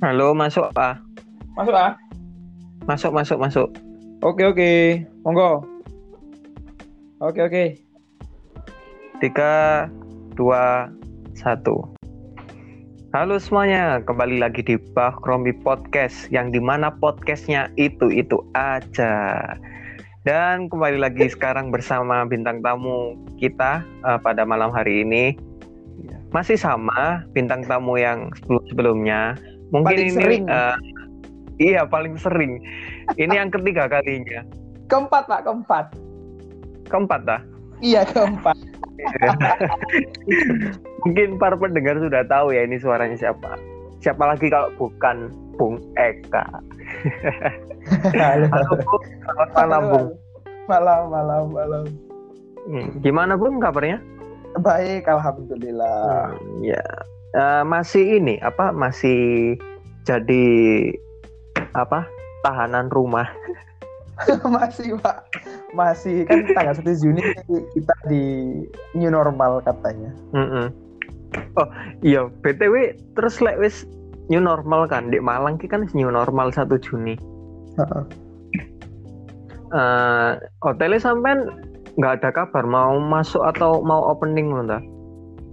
Halo, masuk ah. Masuk ah. Masuk, masuk, masuk. Oke oke. Monggo. Oke oke. Tiga, dua, satu. Halo semuanya, kembali lagi di Bah Kromi Podcast yang di mana podcastnya itu-itu aja. Dan kembali lagi sekarang bersama bintang tamu kita uh, pada malam hari ini. Masih sama bintang tamu yang sebelum-sebelumnya. Mungkin Paling ini sering. uh, iya paling sering. Ini yang ketiga kalinya. Keempat pak keempat. Keempat dah. Iya keempat. Mungkin para pendengar sudah tahu ya ini suaranya siapa. Siapa lagi kalau bukan Bung Eka. Halo. Halo Bung, selamat malam Bung. Malam malam malam. Hmm, Gimana Bung kabarnya? Baik alhamdulillah. Hmm, ya, Eh, masih ini apa? Masih jadi apa? Tahanan rumah. Masih pak. Masih kan tanggal 1 Juni kita di new normal katanya. Mm-mm. Oh iya, btw terus lek wis new normal kan di Malang ki kan new normal 1 Juni. Heeh. Eh, hotelnya sampean nggak ada kabar mau masuk atau mau opening loh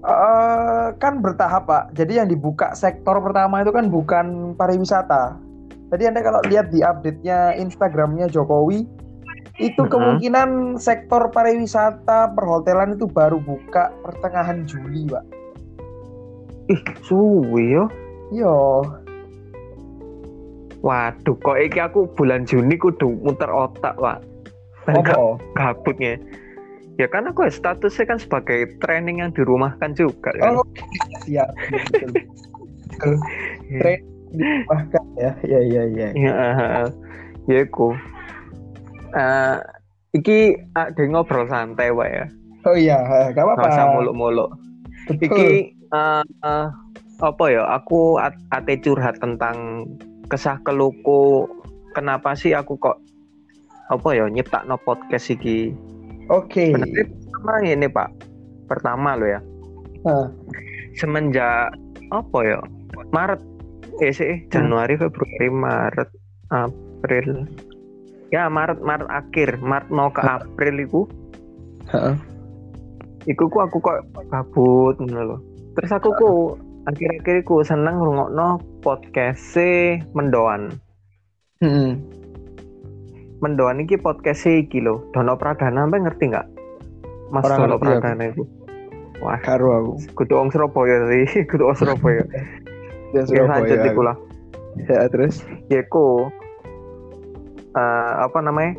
Eh, kan bertahap pak. Jadi yang dibuka sektor pertama itu kan bukan pariwisata. Jadi anda kalau lihat di update-nya Instagramnya Jokowi, itu Mhm. kemungkinan sektor pariwisata perhotelan itu baru buka pertengahan Juli pak. Ih, suwi yo. Yo, Waduh, kok iki aku bulan Juni kudu muter otak, Pak. Dan gak apa? Ya kan aku ya statusnya kan sebagai training yang dirumahkan juga kan. Oh. Betul. Betul. Training dirumahkan ya. Ya, ya, ya. Ya, ya iku. Eh, iki ada ngobrol santai, Pak ya. Oh iya, gak apa-apa. muluk-muluk. Betul. Iki eh, eh, apa ya? Aku at- ate curhat tentang kesah keluku. Kenapa sih aku kok apa ya nyiptakno podcast iki? Oke. Sebenarnya pertama ini Pak. Pertama lo ya. Hah. Semenjak apa ya? Maret. Eh sih, Januari, Februari, Maret, April. Ya Maret, Maret akhir, Maret mau ke April itu, Heeh. iku ku aku kok gabut ngono lho. Terus aku ku akhir-akhir ku seneng ngrungokno podcast Mendoan. Hmm. Mendoan iki podcast iki lho. Dono Pradana sampe ngerti nggak? Mas Orang Dono aku. Pradana itu. Wah, Karo aku. kudu wong Surabaya sih, kudu wong Surabaya. Ya Ya lanjut Surabaya. iku lah. Ya terus. Ya ku eh, apa namanya?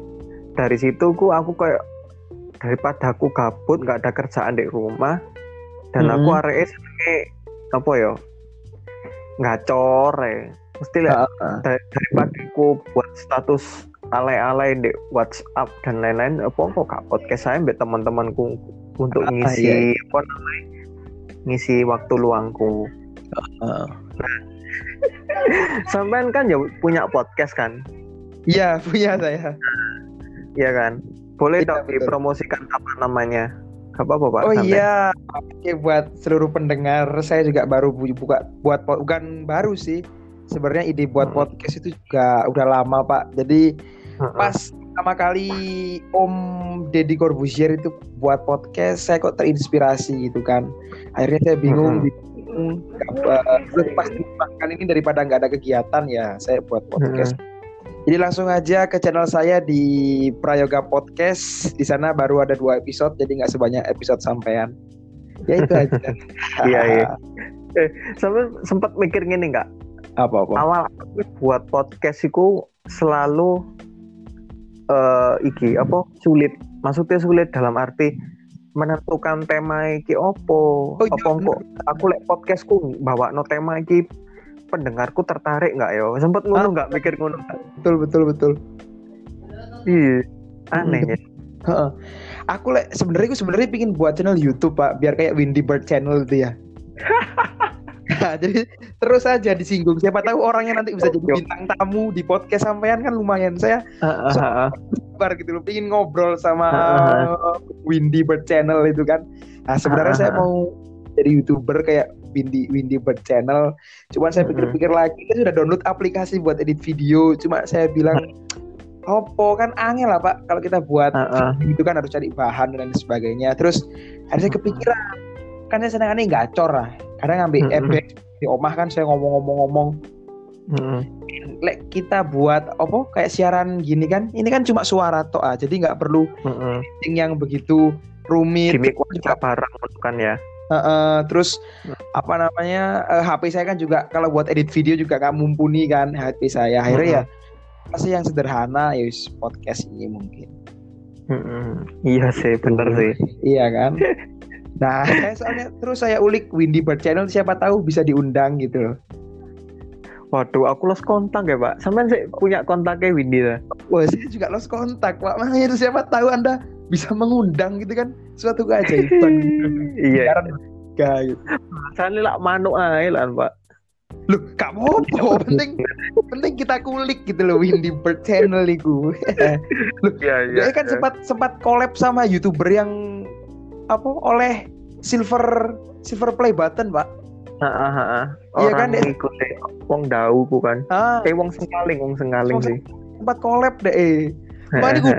Dari situ ku aku kayak daripada aku gabut nggak ada kerjaan di rumah dan aku Mhm. areke senenge apa ya? Ngacor ya. Mesti lah dari- daripada aku buat status alay-alay di WhatsApp dan lain-lain apa kok gak podcast saya mbak teman-temanku untuk Ah, ngisi apa namanya ngisi waktu luangku Heeh. sampean kan ya punya podcast kan Iya, punya saya. Iya kan boleh Iya, dong dipromosikan apa namanya gak apa-apa pak Oh santai. iya, oke buat seluruh pendengar, saya juga baru bu- buka buat bukan baru sih. Sebenarnya ide buat Hmm. podcast itu juga udah lama Pak. Jadi. Pas pertama kali Om Deddy Corbuzier itu buat podcast, saya kok terinspirasi gitu kan. Akhirnya saya bingung, bingung apa pas makan ini daripada nggak ada kegiatan ya, saya buat podcast. Jadi langsung aja ke channel saya di Prayoga Podcast. Di sana baru ada dua episode, jadi nggak sebanyak episode sampean. Ya itu aja. Iya, iya. sampai sempat mikir gini nggak Apa-apa? awal aku buat podcast itu selalu eh iki apa sulit maksudnya sulit dalam arti menentukan tema iki opo Oh, iya, apa kok aku lek podcastku bawa no tema iki pendengarku tertarik nggak ya sempet ngono nggak mikir ngono? Betul betul betul. iya aneh ya Heeh. Aku lek sebenarnya aku sebenarnya pingin buat channel YouTube pak, biar kayak Windy Bird Channel itu ya. Nah, jadi terus aja disinggung. Siapa tahu orangnya nanti bisa jadi bintang tamu di podcast sampean kan lumayan. Saya heeh. bar gitu loh, pingin ngobrol sama Heeh. Windy Bird Channel itu kan. Nah sebenarnya saya mau jadi youtuber kayak Windy Windy Bird Channel. Cuman saya pikir-pikir lagi, saya sudah download aplikasi buat edit video. Cuma saya bilang, Oppo kan angel lah pak. Kalau kita buat Uh, uh. itu kan harus cari bahan dan sebagainya. Terus ada saya kepikiran, kan saya senang aneh gacor lah. Kadang ngambil Mm-mm. efek di omah kan saya ngomong-ngomong-ngomong. Mm-mm. Lek kita buat apa kayak siaran gini kan, ini kan cuma suara toh ah, jadi nggak perlu Mm-mm. editing yang begitu rumit. Gimik barang kan ya. Uh, uh, terus Hmm. apa namanya eh, HP saya kan juga kalau buat edit video juga nggak mumpuni kan HP saya akhirnya ya pasti yang sederhana ya podcast ini mungkin Mm-mm. Iya sih, bener sih. iya kan nah saya soalnya terus saya ulik Windy Bird Channel siapa tahu bisa diundang gitu loh Waduh, aku lost kontak ya pak. Sampai sih punya kontaknya Windy lah. wah saya juga lost kontak pak makanya itu siapa tahu anda bisa mengundang gitu kan suatu keajaiban. Iya. Juga gitu. Sana lah manuk aja lah pak. Loh, gak apa-apa, penting penting kita kulik gitu loh Windy Bird Channel itu. Iya Dia kan sempat sempat collab sama youtuber yang apa oleh silver silver play button pak. Heeh, heeh. Iya kan, Dek? ikut deh. Wong dau bukan? Ah, Eh wong sengkaling, wong sengkaling Wong sih. sempat collab deh. Eh. Makanya gue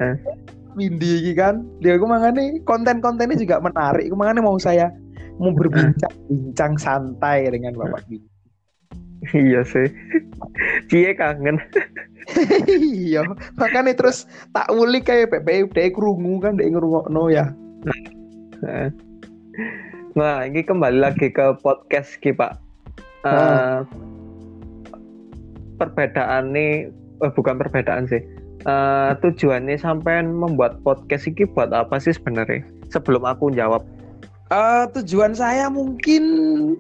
Windy iki kan. Dia gue mangane konten-kontennya juga menarik. Gue mangane mau saya mau berbincang-bincang santai dengan Bapak Windy. Iya sih. Cie kangen. iya, makanya terus tak ulik kayak PPU deh krungu kan deh ngrungokno ya. Heeh. Nah, ini kembali lagi ke podcast ki Pak. Eh, perbedaan nih, eh, bukan perbedaan sih. Eh, tujuannya sampean membuat podcast ini buat apa sih sebenarnya? Sebelum aku jawab. Eh, tujuan saya mungkin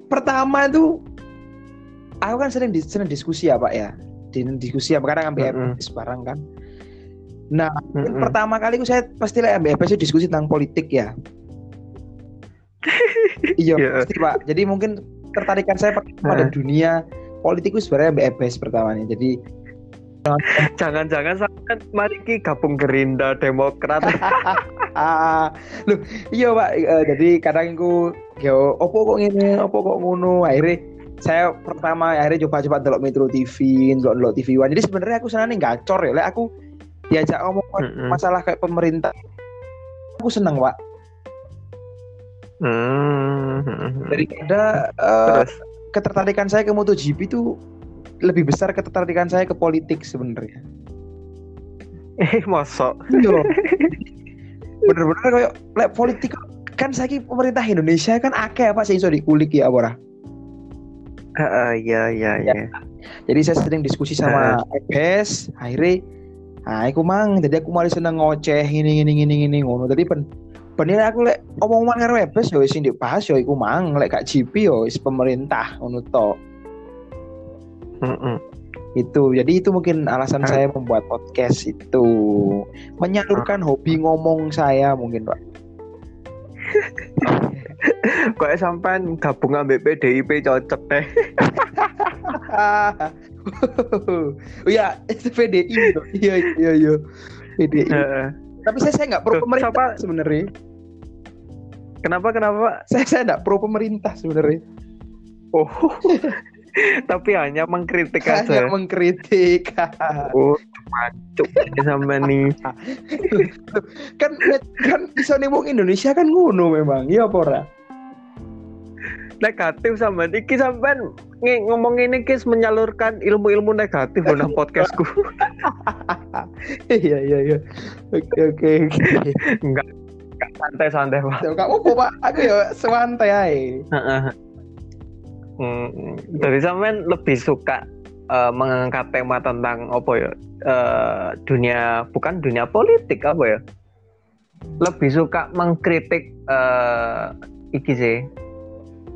pertama itu aku kan sering dis- sering diskusi ya pak ya di diskusi ya kadang ambil Mm-mm. EPS bareng kan nah mungkin Mm-mm. pertama kali saya pasti lah itu diskusi tentang politik ya iya Iya. pasti pak jadi mungkin tertarikan saya pada Heeh. dunia politik itu sebenarnya EPS pertamanya jadi Jangan-jangan sampean mari ki gabung Gerindra Demokrat. ah loh iya pak Eh, jadi kadang aku yo opo kok ngene opo kok ngono akhirnya saya pertama akhirnya coba-coba delok Metro TV delok delok TV One jadi sebenarnya aku senang gacor ya Lek aku diajak ngomong Mm-mm. masalah kayak pemerintah aku seneng pak Hmm. daripada eh, Terus ketertarikan saya ke MotoGP itu lebih besar ketertarikan saya ke politik sebenarnya eh mosok. iya bener-bener kayak lek politik kan saya pemerintah Indonesia kan akeh apa sih iso dikulik ya apa ora? Heeh, iya iya Ya. iya. Jadi saya sering diskusi sama EPS, akhirnya nah aku mang jadi aku malah seneng ngoceh ini ini ini ini ngono. Tadi pen bener aku lek omongan karo EPS yo sing dibahas yo iku mang lek gak GP yo is pemerintah ngono to. Itu. Jadi itu mungkin alasan saya membuat podcast itu menyalurkan hobi ngomong saya mungkin, Pak. Kok sampean gabung ambek PDIP cocok deh. oh iya, itu PDI. Iya iya iya. PDI. Tapi saya saya nggak pro pemerintah sebenarnya. Kenapa kenapa? Saya saya nggak pro pemerintah sebenarnya. Oh. Tapi hanya mengkritik Hanya aja. mengkritik. Oh, mancuk ini sampean nih. kan kan bisa nih wong Indonesia kan ngono memang. Iya apa ora? Negatif sampean iki sampean ngomong ini kis menyalurkan ilmu-ilmu negatif nang podcastku. Iya iya iya. Oke oke. Enggak enggak santai-santai, Pak. Tuh, Kamu apa Pak? Aku ya sewantai ae. Heeh. Hmm, dari sampean lebih suka eh, mengangkat tema tentang apa ya? Eh, dunia bukan dunia politik apa ya? Lebih suka mengkritik eh, iki sih.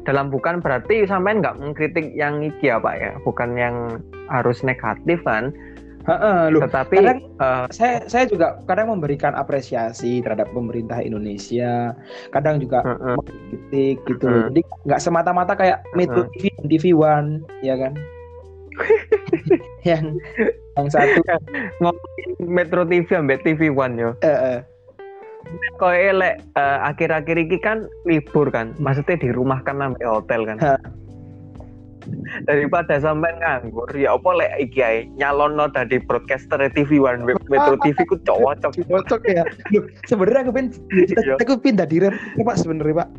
Dalam bukan berarti sampean nggak mengkritik yang iki ya Pak ya, bukan yang harus negatif kan, Heeh, loh. tetapi kadang- eh, saya saya juga kadang memberikan apresiasi terhadap pemerintah Indonesia kadang juga heeh, kritik gitu Hmm. jadi nggak semata-mata kayak Metro TV dan TV One ya kan yang yang satu ngomongin Metro TV ambek TV One yo. Kok elek eh, akhir-akhir ini kan libur kan, maksudnya di rumah kan ambek hotel kan. Ha. Daripada sampai nganggur ya apa lek iki ae nyalonno dadi broadcaster TV One Web Metro TV ku cocok cocok ya. Sebenarnya aku pengen Iya. aku pengen tadi rem pak sebenarnya pak.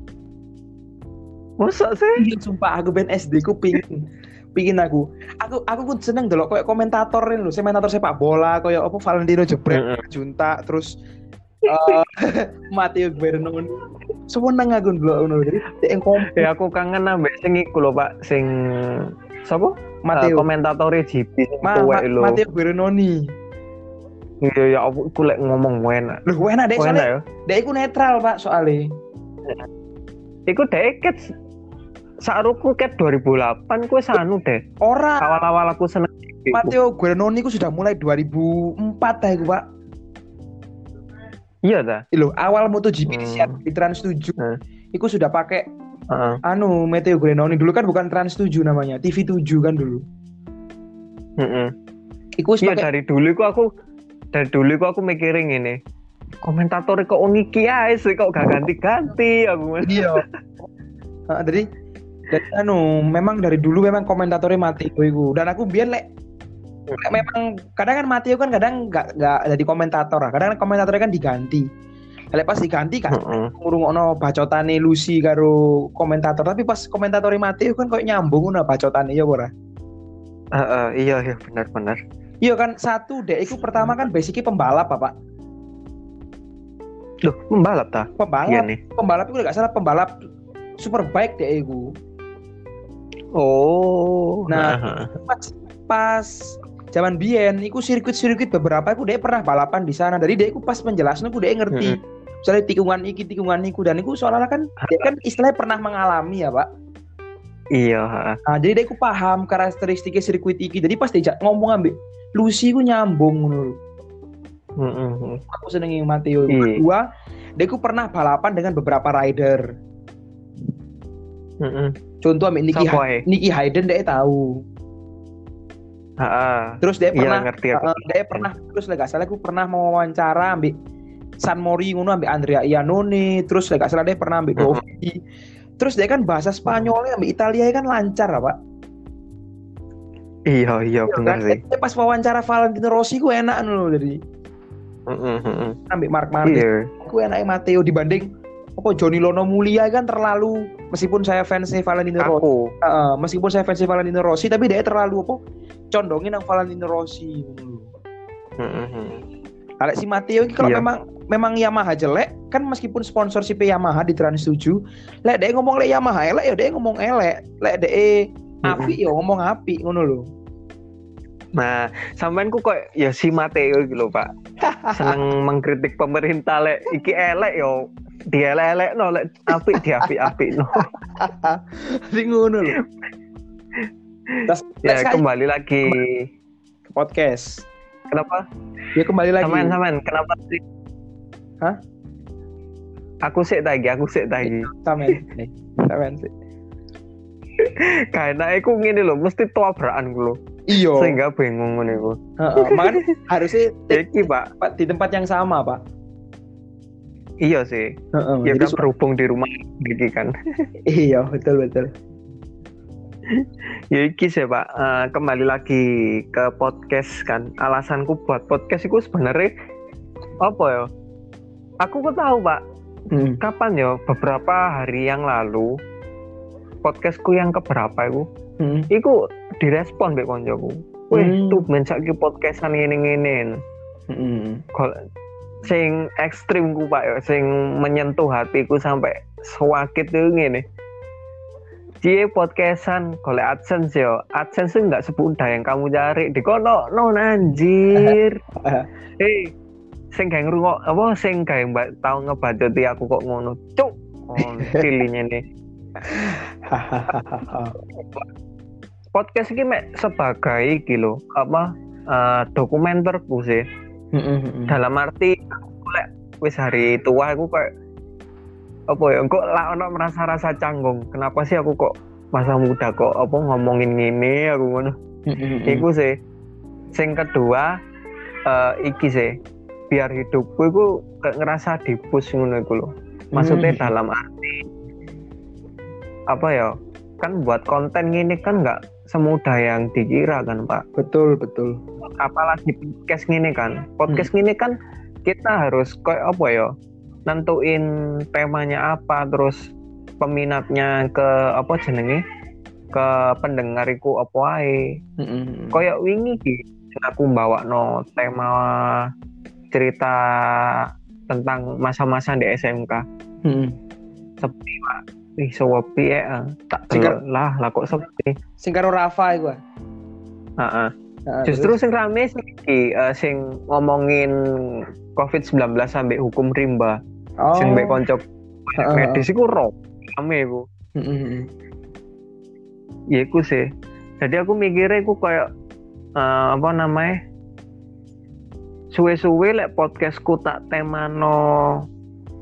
Masa sih? Iya, sumpah aku pengen SD ku pingin pingin aku. Aku aku pun seneng delok kayak komentator ini loh komentator sepak bola kayak apa Valentino Jebret Heeh. Junta terus eh Matteo Bernoni seneng aku delok ngono jadi yang kom ya aku kangen ambek sing iku lho Pak sing sapa? Matteo komentator GP sing Ma, tuwek lho. Matteo Bernoni iya ya aku iku lek ngomong enak. Loh, enak deh soalnya ya. Dia iku netral pak soalnya. Iku deket Saruku ket 2008 kuwi sanu deh Ora. Awal-awal aku seneng. Matteo Guarenoni ku. Sudah mulai 2004 dah iku pak iya ta Loh, awal MotoGP Hmm. disiar di Trans 7 Hmm. Iku sudah pakai Heeh. anu Matteo Guarenoni dulu kan bukan Trans 7 namanya TV 7 kan dulu Heeh. Iku wis Iya pakai dari dulu kok aku dari dulu kok aku mikirin ini komentator kok ngiki ae sih kok gak ganti-ganti aku iya Heeh, jadi jadi anu memang dari dulu memang komentatornya Matteo iku dan aku biar lek memang kadang kan Matteo kan kadang nggak nggak jadi komentator lah kadang komentatornya kan diganti lek pas diganti kan Heeh. ngurungokno bacotane Lucy karo komentator tapi pas komentatornya Matteo kan kayak nyambung ngono bacotane ya ora Heeh, iya iya benar-benar iya kan satu deh iku pertama kan basicnya pembalap apa Loh, pembalap ta? Iya pembalap nih. pembalap itu nggak salah pembalap superbike deh iku Oh. Nah. pas pas zaman biyen iku sirkuit-sirkuit beberapa aku dia pernah balapan di sana dari dia iku pas menjelaskan aku dia ngerti misalnya tikungan iki tikungan iku dan iku soalnya kan dia kan istilahnya pernah mengalami ya pak iya, nah, jadi dia iku paham karakteristiknya sirkuit iki jadi pas dia ngomong ambek Lucy iku nyambung ngono lho. Heeh, heeh. aku senengi Matteo Iya. kedua dia iku pernah balapan dengan beberapa rider Heeh. contoh ambek Nicky, Sapa Ha- ae? Nicky Hayden dia tahu Heeh. terus dia Iya, pernah ngerti aku. Uh, dia pernah terus nggak salah aku pernah mau wawancara ambil San Mori ngono ambil Andrea Iannone terus nggak salah dia pernah ambil Mhm. Dovi terus dia kan bahasa Spanyolnya ambil Italia kan lancar lah pak Iya, iya benar kan? sih. Dia pas wawancara Valentino Rossi gue enak loh jadi Heeh, heeh. ambil Mark Marquez Iya. gue enak Matteo dibanding apa Johnny Lono Mulia kan terlalu meskipun saya fansnya Valentino Rossi uh, meskipun saya fansnya Valentino Rossi tapi dia terlalu apa condongin yang Valentino Rossi. Heeh, heeh. Alek si Matteo ini kalau Iya. memang memang Yamaha jelek kan meskipun sponsorship Yamaha di Trans 7 lek dia ngomong lek Yamaha elek ya dia ngomong elek lek dia api ya ngomong api ngono lho Nah, sampean ku kok ya si Mateo gitu Pak. Seneng mengkritik pemerintah lek iki elek yo dielek-elek no lek apik diapik-apik no. jadi ngono lho Terus Ya kembali lagi. ke podcast Kenapa? ya kembali lagi Sampean sampean kenapa sih? Hah? Aku sik tagi, aku sik tagi. Samen nih Samen sih Karena aku ngene lho, mesti tabrakan ku lho. iyo Sehingga bingung ngene. Heeh, makanya harusnya Iki, Pak. tempat di tempat yang sama pak Iya sih. Heeh, Ya kan berhubung di rumah iki kan. iya betul betul Ya iki sih Pak, Eh, kembali lagi ke podcast kan. Alasanku buat podcast itu sebenarnya apa ya? Aku kok tahu Pak, Hmm. kapan ya beberapa hari yang lalu podcastku yang keberapa itu, Hmm. itu direspon mbek koncoku. Wih, Hmm. tuh men saiki podcastan ngene-ngene. Hmm. Kol- sing ekstrim ku Pak ya, sing menyentuh hatiku sampai sewakit itu ngene. Cie podcastan golek AdSense yo. AdSense itu nggak semudah yang kamu cari. Di kono no anjir. Hei, sing gawe ngrungok apa sing gawe mbak tau ngebacoti aku kok ngono. Cuk. Oh, nih. Podcast ini mek sebagai iki lho, apa eh, dokumenterku sih. Dalam arti aku lek wis hari tua aku kayak apa ya kok lah ono merasa rasa canggung kenapa sih aku kok masa muda kok apa ngomongin gini aku ngono Hmm. iku sih sing kedua eh, iki sih biar hidupku iku ngerasa dipus ngono iku lho maksudnya Hmm. dalam arti apa ya kan buat konten gini kan nggak semudah yang dikira kan Pak. Betul, betul. Apalagi podcast gini kan. Podcast gini kan kita harus kayak apa ya? Nentuin temanya apa terus peminatnya ke apa jenenge? ke pendengar iku apa wae. Mm-mm. Kayak wingi ki aku bawa no tema cerita tentang masa-masa di SMK. Mm-mm. Sepi Pak. Ih, sepi ya. Tak delok lah, lah kok sepi. Sing karo Rafa iku. ah. Heeh. Heeh, Justru terus? sing rame sih iki, eh, sing ngomongin COVID-19 sampai hukum rimba, oh. sing mbek konco Heeh, medis iku ro. Rame iku. Ya iku sih. Jadi aku mikirnya iku kayak eh, apa namanya? Suwe-suwe lek podcastku tak temano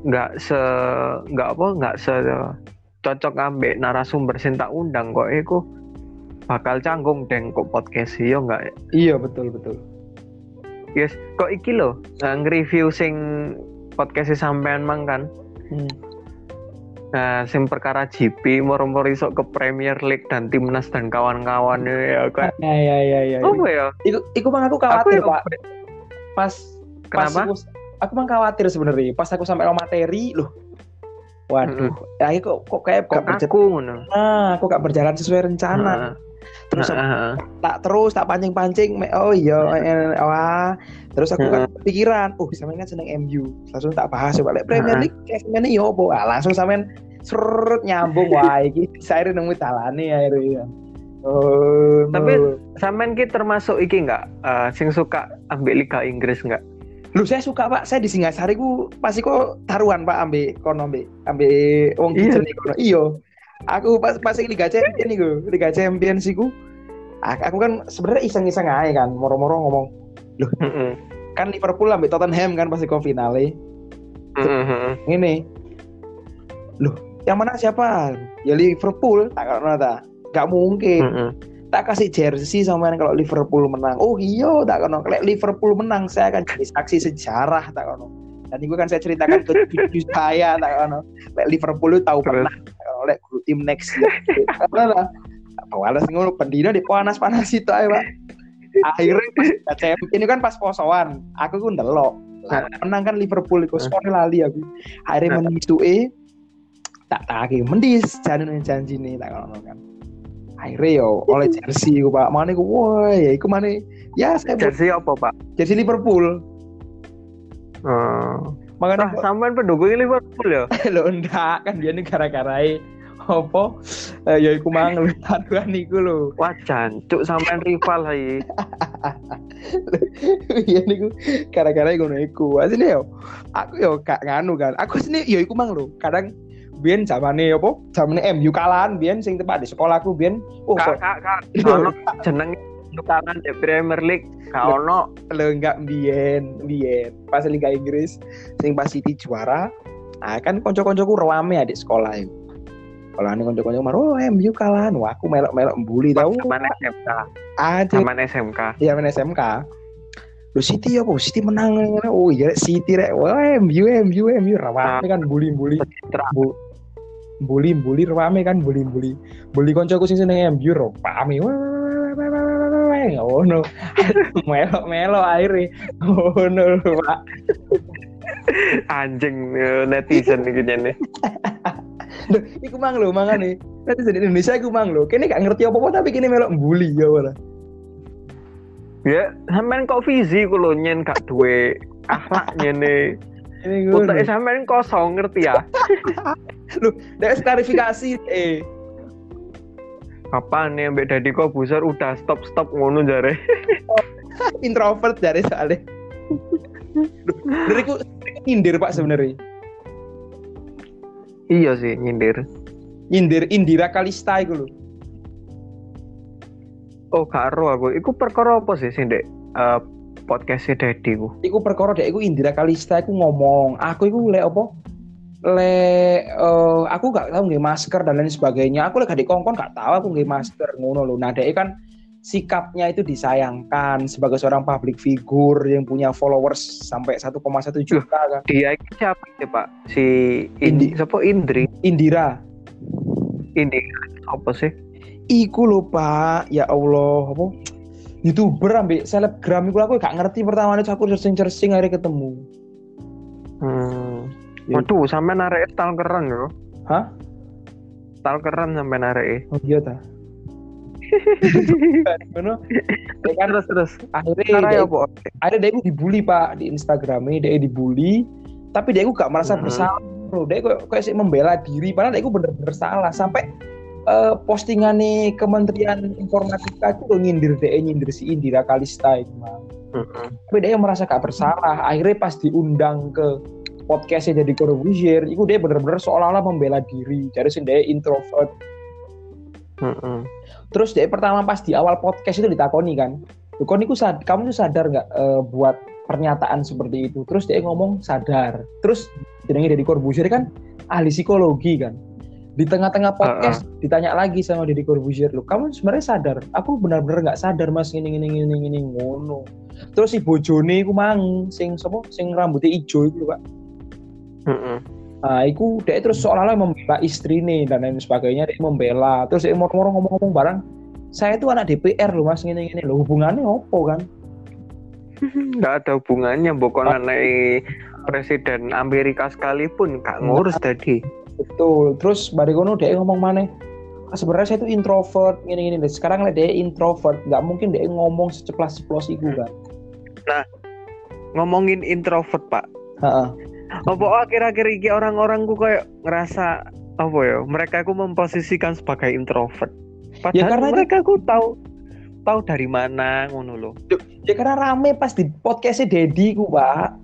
nggak se nggak apa nggak se cocok ambek narasumber sing tak undang kok iku bakal canggung deng kok podcast yo nggak Iya, betul, betul. Yes, kok iki lho, uh, nge-review sing podcast sampean mang kan. Hmm. Nah, sing perkara GP moro-moro iso ke Premier League dan timnas dan kawan-kawan ya kan. Ya, ya, ya, ya. Apa ya? Iku, iku mang aku khawatir, ya, Pak. Pas pas Kenapa? aku, aku mang khawatir sebenarnya. Pas aku sampai materi, loh. Waduh, ya ini kok kok kayak Kok berjalan, aku ngono. ah, kok gak berjalan sesuai rencana. Heeh. Terus Heeh, heeh. tak terus tak pancing-pancing, oh iya, eh, wah. Terus aku kan pikiran, oh sampean kan seneng MU. Langsung tak bahas coba lek Premier. League kayak gimana yo apa? Langsung sampean serut nyambung wah iki saya nemu talane akhirnya. Oh, Tapi- no. Sampean ki termasuk iki enggak sing suka ambil Liga Inggris enggak? Lu saya suka pak, saya di Singasari ku pasti kok taruhan pak ambil kono ambil ambil wong Iya. kitchen kono. Iya. Aku pas pas Liga Champions iku, Liga Champions iku. a- Aku kan sebenarnya iseng-iseng aja kan, moro-moro ngomong Heeh. kan Liverpool ambil Tottenham kan pasti ke finale. Ini. Loh, yang mana siapa? Ya Liverpool, tak kalau ta. Gak mungkin. Tak kasih jersey sama kalau Liverpool menang. Oh iya, tak. Kalau Liverpool menang, saya akan jadi saksi sejarah tak kono. Dan itu kan saya ceritakan ke cucu saya tak kono. Lek Liverpool itu tahu pernah. Tak. Lek guru tim next year. Karena lah. Walas ngono pendino di panas-panas itu aja, Pak. Akhirnya pas ini kan pas posoan. Aku ku ndelok. Lah, menang kan Liverpool itu skor lali aku. Akhirnya menisuke tak tagi mendis jangan janji nih tak kan. Akhirnya yo oleh jersey ku Pak. Mana ku wah ya iku mana ya saya Jersey apa, Pak? jersey Liverpool. Oh. Makanya Nah, sampean pendukung Liverpool ya? lo ndak kan dia nih gara-gara apa eh, ya iku mang taruhan iku lho. Wah, jancuk sampean rival hai. Iya niku gara-gara ngono iku. Asline yo aku yo gak nganu kan. Aku sini yo iku mang lho. Kadang biyen zamane apa? Zamane MU kalahan biyen sing tepat di sekolahku biyen. Oh, Kak, kak, kak. Ono tukaran di Premier League. Kak ono. lo enggak biyen, biyen. Pas Liga Inggris sing pas City juara, ah kan konco-koncoku rame adik sekolah itu. Kalau ane konco-konco mar, oh MU kalahan, wah aku melok-melok mbuli tau. Zaman SMK. Adik, Zaman SMK. ya main SMK. Lu City apa? City menang. Oh iya City rek. Wah MU, MU, MU rame kan bully-bully. Bu- bully bully rame kan bully bully bully koncoku sing seneng MU ro pahami oh no melo melo akhirnya. Oh no pak. Anjing eh, netizen iki jane. Duh, iku mang lo mangan nih. Nanti di Indonesia iku mang lo kini gak ngerti apa apa tapi kini melok bully ya ora Ya, sampean kok visi ku lho nyen gak duwe akhlak nyene. ini gue Utek sampean kosong ngerti ya? Des klarifikasi eh Apa nih mbak Dadi kok busur udah stop stop ngono jare. introvert dari soalnya dari ku nyindir pak sebenarnya iya sih nyindir. nyindir Indira Kalista iku lho Oh karo aku. Iku perkara apa sih sing dek eh, podcastnya Dadi ku? iku perkara dek iku Indira Kalista iku ngomong aku iku lek apa le eh, aku gak tahu nggih masker dan lain sebagainya aku lek gak dikongkon gak tahu aku nggih masker ngono lho nah kan sikapnya itu disayangkan sebagai seorang public figure yang punya followers sampai 1,1 juta kan Dia iki siapa sih Pak? Si Indi. Indi, siapa Indri? Indira ini apa sih? Iku lho Pak, ya Allah, apa? Youtuber ambek selebgram iku aku gak ngerti pertama aku searching-searching akhirnya ketemu. Hmm. Ya. Waduh, sampai narik stal keren yo. Hah? Stal keren sampai narik. Oh iya ta. Ngono. Ya kan Terus terus. akhirnya dia, ya apa? akhirnya dia dibully Pak di Instagramnya, dia dibully, tapi dia gak merasa Hmm. bersalah. Bro. Dia kok kayak sih membela diri, padahal dia bener-bener salah sampai eh postingan nih Kementerian Informatika itu nyindir dia nyindir si Indira Kalista itu Mang. Mm-mm. tapi dia merasa gak bersalah akhirnya pas diundang ke podcastnya jadi Corbusier itu dia bener-bener seolah-olah membela diri. Jadi dia introvert. Mm-mm. terus dia pertama pas di awal podcast itu ditakoni kan "Loh, kon iku sad- kamu tuh sadar nggak eh, buat pernyataan seperti itu? Terus dia ngomong sadar. Terus jenenge Deddy Corbusier kan ahli psikologi kan. Di tengah-tengah podcast ditanya lagi sama Deddy Corbusier lu kamu sebenarnya sadar? Aku benar-benar nggak sadar mas. Ini ini ini ini ngono. Terus si bojone iku mang sing sapa? Sing rambutnya ijo itu pak Mm-mm. Nah, iku dia terus seolah-olah membela istri nih dan lain sebagainya dia membela. Terus dia moro-moro ngomong-ngomong barang, saya tuh anak DPR loh mas gini gini loh hubungannya opo kan? nggak ada hubungannya bukan anak presiden Amerika sekalipun gak ngurus tadi Betul. Terus Barikono dia ngomong mana? "Ah, sebenarnya saya tuh introvert gini gini. Sekarang lah dia introvert, nggak mungkin dia ngomong seceplas ceplos itu kan? ngomongin introvert pak Heeh. Apa akhir-akhir ini orang-orang ku kayak ngerasa apa ya mereka ku memposisikan sebagai introvert padahal Ya, karena itu- mereka ku tahu tahu dari mana ngono loh Ya karena rame pas di podcastnya Dedi ku pak.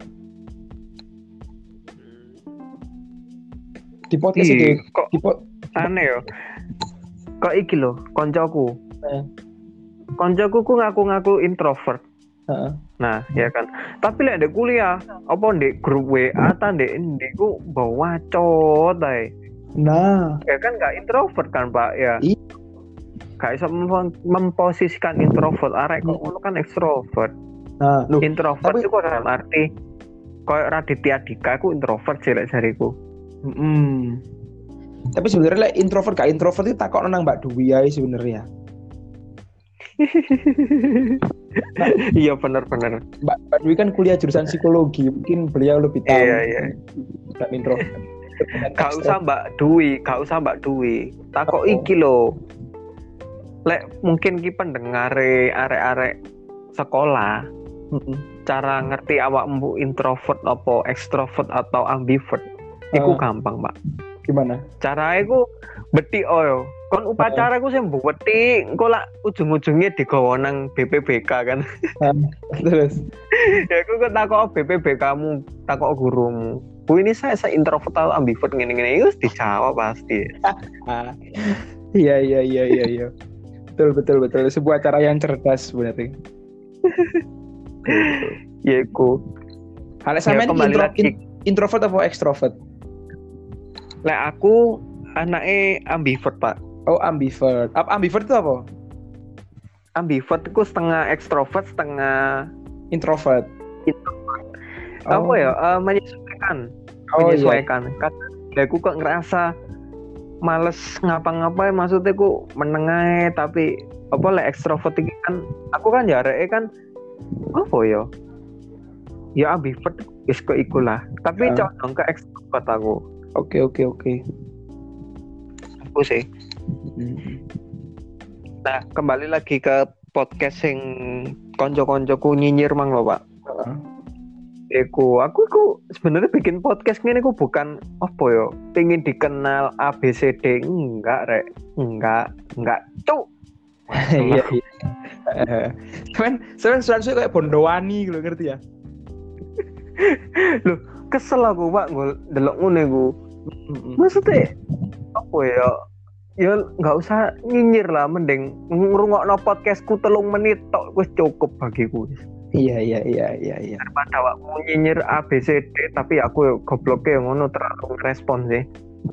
Di podcastnya Ih, Dedi. kok Di po- aneh ya kok iki loh koncoku Eh. koncoku ku ngaku-ngaku introvert Heeh. Nah, ya kan. Tapi lek ndek kuliah, apa ndek grup WA ta ndek ndek ku bawa cot ae. Nah, Ya kan nggak introvert kan, Pak, ya. Iya. Gak bisa mem- memposisikan introvert, arek kok Hmm. ngono kan ekstrovert. nah, loh, Introvert tapi- itu dalam arti koyo Raditya Dika aku introvert sih lek jariku. Mm. Tapi sebenarnya like, introvert gak introvert itu takut nang Mbak Dwi ya sebenarnya. Iya bener-bener. Mbak, Mbak Dwi kan kuliah jurusan psikologi, mungkin beliau lebih tahu. Iya, iya. Mbak introvert. Gak usah Mbak Dwi, gak usah Mbak Dwi. Takok Oh. iki lho. Lek mungkin ki pendengare arek-arek sekolah cara ngerti awakmu introvert apa ekstrovert atau ambivert iku Ah. gampang pak Gimana? cara iku beti oyo kon upacara ku sing beti engko lak ujung-ujungnya digawa nang BPBK kan Terus. ya aku kok takok BPBK kamu takok gurumu Bu ini saya saya introvert atau ambivert gini-gini Yus dijawab pasti. Iya iya iya iya iya. Betul betul betul. Sebuah cara yang cerdas sebenarnya. ya iku Kalau ya, sama kembali intro, lagi introvert atau extrovert? lek aku anaknya ambivert pak Oh ambivert. Apa ambivert itu apa? ambivert itu setengah ekstrovert setengah Introvert. apa ya eh, menyesuaikan Oh iya. menyesuaikan kadang ya aku kok ngerasa males ngapa-ngapain maksudnya aku menengah tapi apa lah ekstrovert iki kan aku kan ya kan apa ya ya ambivert wis kok iku lah tapi Ya. condong ke ekstrovert aku Oke oke oke. aku sih nah kembali lagi ke podcast sing konco-koncoku nyinyir mang lo pak Heeh. Iku, aku iku sebenarnya bikin podcast ini aku bukan apa ya, pengen dikenal ABCD enggak rek, enggak, enggak cuk. Iya iya. Cuman cuman suara kayak Bondowani gitu ngerti ya? Kesel aku pak, gue delok ngono iku. Maksudnya apa ya? Ya nggak usah nyinyir lah, mending ngrungokno podcastku telung menit tok wis cukup bagiku. Iya iya iya iya iya. Daripada awakmu nyinyir ABCD tapi aku ya gobloknya ngono terlalu respon sih.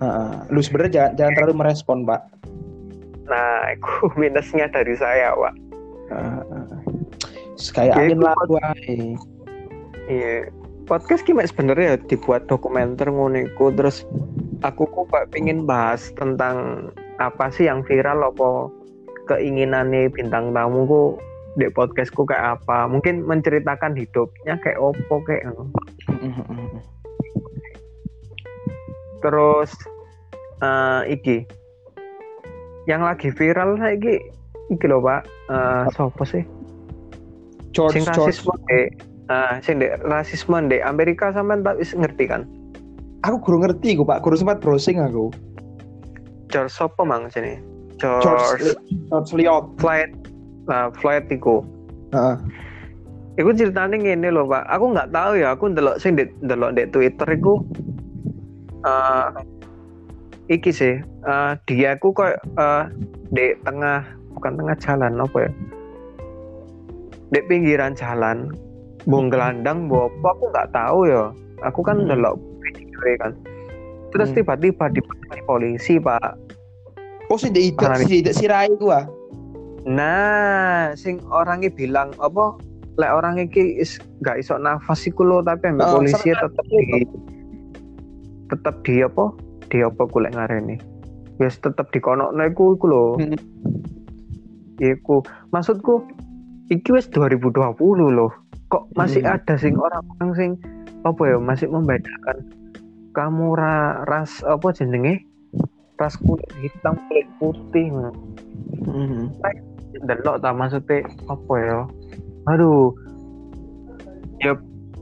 Heeh. Lu sebenarnya jangan, jangan terlalu merespon, Pak. Nah, itu minusnya dari saya, Pak. Heeh. Kayak Ya, angin ae. Iya. Podcast gimana sebenarnya ya dibuat dokumenter ngono terus aku kok pak pingin bahas tentang apa sih yang viral? Apa keinginannya bintang tamuku? Di podcastku kayak apa? Mungkin menceritakan hidupnya kayak opo kayak terus eh iki. Yang lagi viral lagi iki loh pak. Eh sopo sih? George sing George. rasisme di eh sing di rasisme di Amerika sampean tak ngerti kan? Aku kurang ngerti gue pak. Kurang sempat browsing aku George sopo mang sini George George George Liot Floyd nah Floyd iku Heeh. Iku ceritanya loh pak, aku nggak tahu ya, aku ndelok sing di ndelok di Twitter iku eh iki sih, eh dia aku kok eh di tengah bukan tengah jalan apa ya? Di pinggiran jalan, bung gelandang, apa aku nggak tahu ya. Aku kan Hmm. ndelok video kan. Terus Hmm. tiba-tiba dipakai polisi pak. oh sih di Parah si si sirai gua Nah, sing orangnya bilang apa? Lek orang iki is gak iso nafas iku lho, tapi ambek Oh, polisi tetep di tetep di apa? Di apa ku lek ngareni? Wis tetep dikonokno iku iku lho. Hmm. Iku maksudku iki wis 2020 loh. Kok masih Hmm. ada sing orang-orang sing apa ya masih membedakan kamu ra, ras apa jenenge? Ras kulit hitam, kulit putih. ngono. Hmm. delok ta maksudnya apa ya aduh ya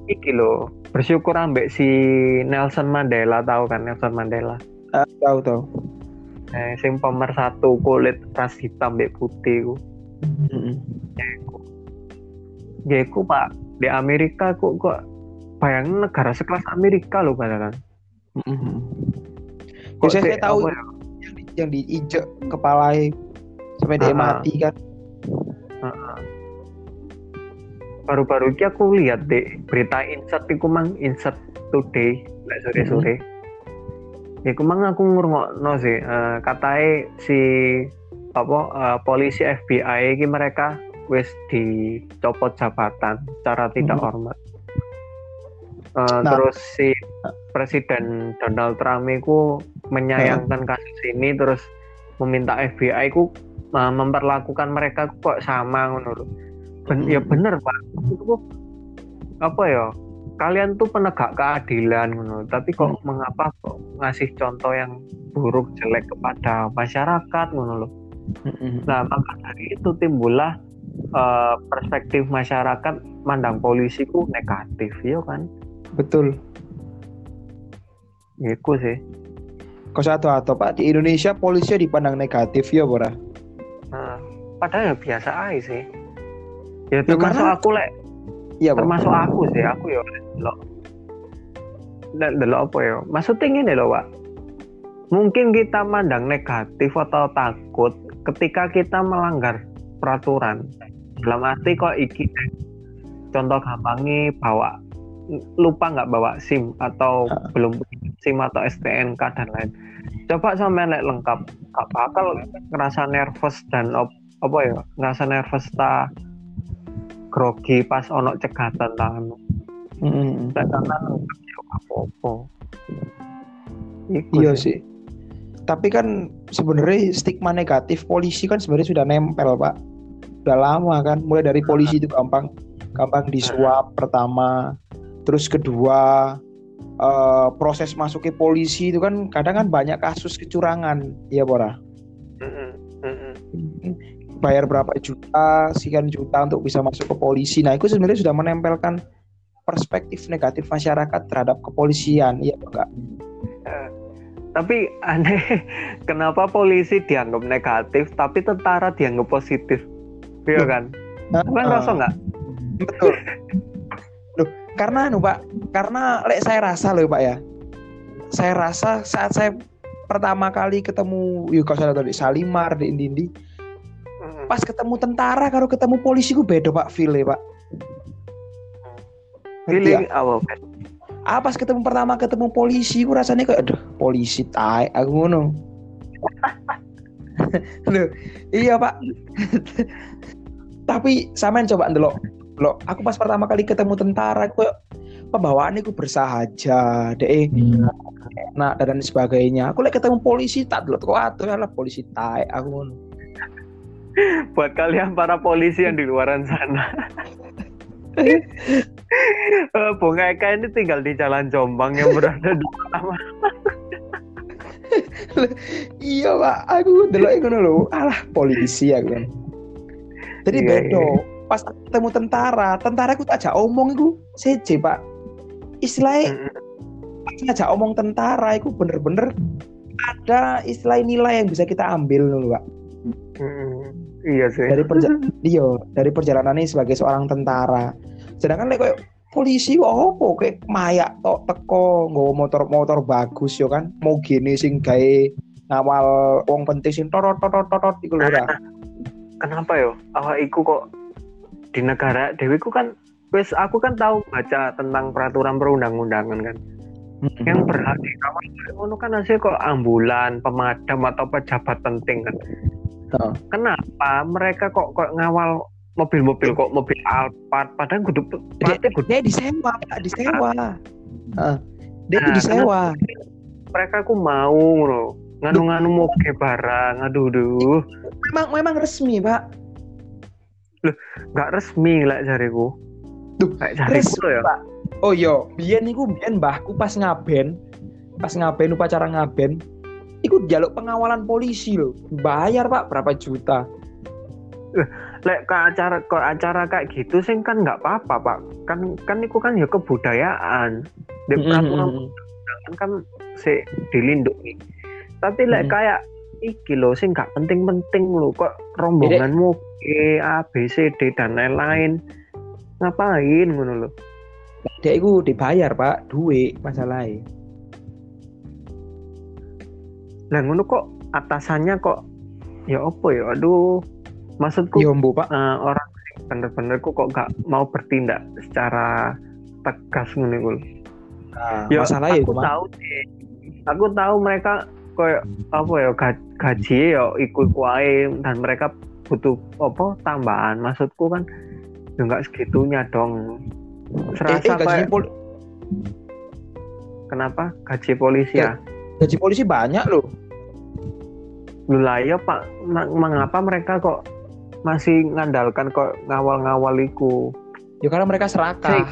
iki lho bersyukur ambek si Nelson Mandela tahu kan Nelson Mandela Ah, tahu tahu eh, sing pemersatu kulit ras hitam mbek putih ku Hmm. ya iku pak di Amerika kok kok bayangin negara sekelas Amerika loh padahal Hmm. Kok saya tahu ya? yang, di- yang diinjek kepala sampai dia mati kan baru-baru ini aku lihat deh berita insert iku mang insert today lek sore-sore ya iku mang aku ngurungokno sih eh katanya si apa eh, polisi FBI ini mereka wis dicopot jabatan secara tidak Mhm. hormat Eh, Nah. terus si Presiden Donald Trump itu menyayangkan kasus ini terus meminta FBI ku memperlakukan mereka kok sama lho. Ben- ya Hmm. bener pak. Itu apa ya kalian tuh penegak keadilan ngono. Tapi kok mengapa kok ngasih contoh yang buruk jelek kepada masyarakat loh Hmm. nah maka dari itu timbullah eh, perspektif masyarakat mandang polisi ku negatif ya kan? Betul Iku sih. Kau satu atau pak? Di Indonesia polisi dipandang negatif ya bora? Nah, padahal ya biasa aja sih. Ya Ya, termasuk karena- aku lek. Iya Bro. termasuk aku sih. Aku ya delok. Del- delok apa ya? Maksudnya gini loh pak. Mungkin kita mandang negatif atau takut ketika kita melanggar peraturan. Dalam arti kok iki contoh gampangnya bawa lupa nggak bawa SIM atau Ah. belum SIM atau STNK dan lain. Coba sampai lek lengkap gak bakal ngerasa nervous dan op- apa ya ngerasa nervous ta? Grogi pas ono cegatan tangan Hmm. tak tangan ya apa-apa. Iya sih. tapi kan sebenarnya stigma negatif polisi kan sebenarnya sudah nempel pak. Udah lama kan mulai dari polisi itu gampang gampang disuap pertama terus kedua eh, proses masuknya polisi itu kan kadang kan banyak kasus kecurangan. Iya Bora? Bayar berapa juta sekian juta untuk bisa masuk ke polisi. Nah itu sebenarnya sudah menempelkan perspektif negatif masyarakat terhadap kepolisian. Iya enggak tapi aneh kenapa polisi dianggap negatif tapi tentara dianggap positif? Iya Loh. kan? Kan rasa nggak? Betul karena anu Pak, karena lek saya rasa loh Pak ya. Saya rasa saat saya pertama kali ketemu yuk kalau saya tadi Salimar di Indindi, Mm-mm. pas ketemu tentara kalau ketemu polisi gue beda Pak feel Pak. Feeling ya? awal Ah pas ketemu pertama ketemu polisi gue rasanya kayak aduh polisi tai aku ngono. Loh, iya Pak. Tapi samain coba ndelok. Loh, aku pas pertama kali ketemu tentara gue pembawaan itu bersahaja, deh nah dan sebagainya. Aku lagi ketemu polisi tak dulu kok atuh ya lah polisi tai aku. Buat kalian para polisi yang di luaran sana. uh, Bung Eka ini tinggal di Jalan Jombang yang berada di pertama. iya pak, aku dulu ngono lho, alah polisi ya kan. Jadi iya, bedo, iya. Pas ketemu tentara, tentara aku tak ajak omong itu, seje pak. Istilahnya, pas ngajak omong tentara, itu bener-bener ada istilah nilai yang bisa kita ambil loh pak. Hmm, iya sih. Dari perjalanan, iya, dari perjalanan ini sebagai seorang tentara. Sedangkan kayak polisi kok apa kayak mayak tok teko nggawa motor-motor bagus yo kan mau gini sing gawe ngawal wong penting sing torot torot torot iku lho kenapa yo awak iku kok di negara dewi ku kan wes aku kan tahu baca tentang peraturan perundang-undangan kan. Mm-hmm. yang berhak dikawal ngono kan hasil kok ambulan pemadam atau pejabat penting kan. Oh. kenapa mereka kok kok ngawal mobil-mobil kok mobil Alphard? Padahal kudu dia, dia disewa pak disewa. Uh, dia nah, disewa. mereka aku mau loh nganu-nganu mau ke barang aduh duh memang memang resmi pak loh nggak resmi lah cariku tuh resmi ya. Pak. Oh yo iya, biyen niku biyen mbahku pas ngaben pas ngaben upacara ngaben ikut jaluk pengawalan polisi loh bayar pak berapa juta? Lek ke acara ke acara kayak gitu sih kan nggak apa-apa pak. Kan kan itu kan ya kebudayaan. Di peraturan mm-hmm. kan si dilindungi. Tapi lek mm-hmm. kayak iki lo sih nggak penting-penting lo kok rombonganmu E A B C D dan lain-lain. Ngapain ngono lo dia itu dibayar pak. Duit masalahnya. Lah ngono kok atasannya kok ya apa ya? Aduh maksudku iya bu pak. uh, orang bener-bener kok gak mau bertindak secara tegas ngono nah, ya, masalah aku tahu sih. Aku tahu mereka kayak apa ya gaji ya ikut kuai dan mereka butuh apa tambahan. Maksudku kan ya nggak segitunya dong. Serasa eh, eh, pol kenapa? Gaji polisi ya gaji polisi banyak loh. Lu lah ya pak. Mengapa mereka kok masih ngandalkan kok ngawal-ngawal iku. Ya karena mereka serakah.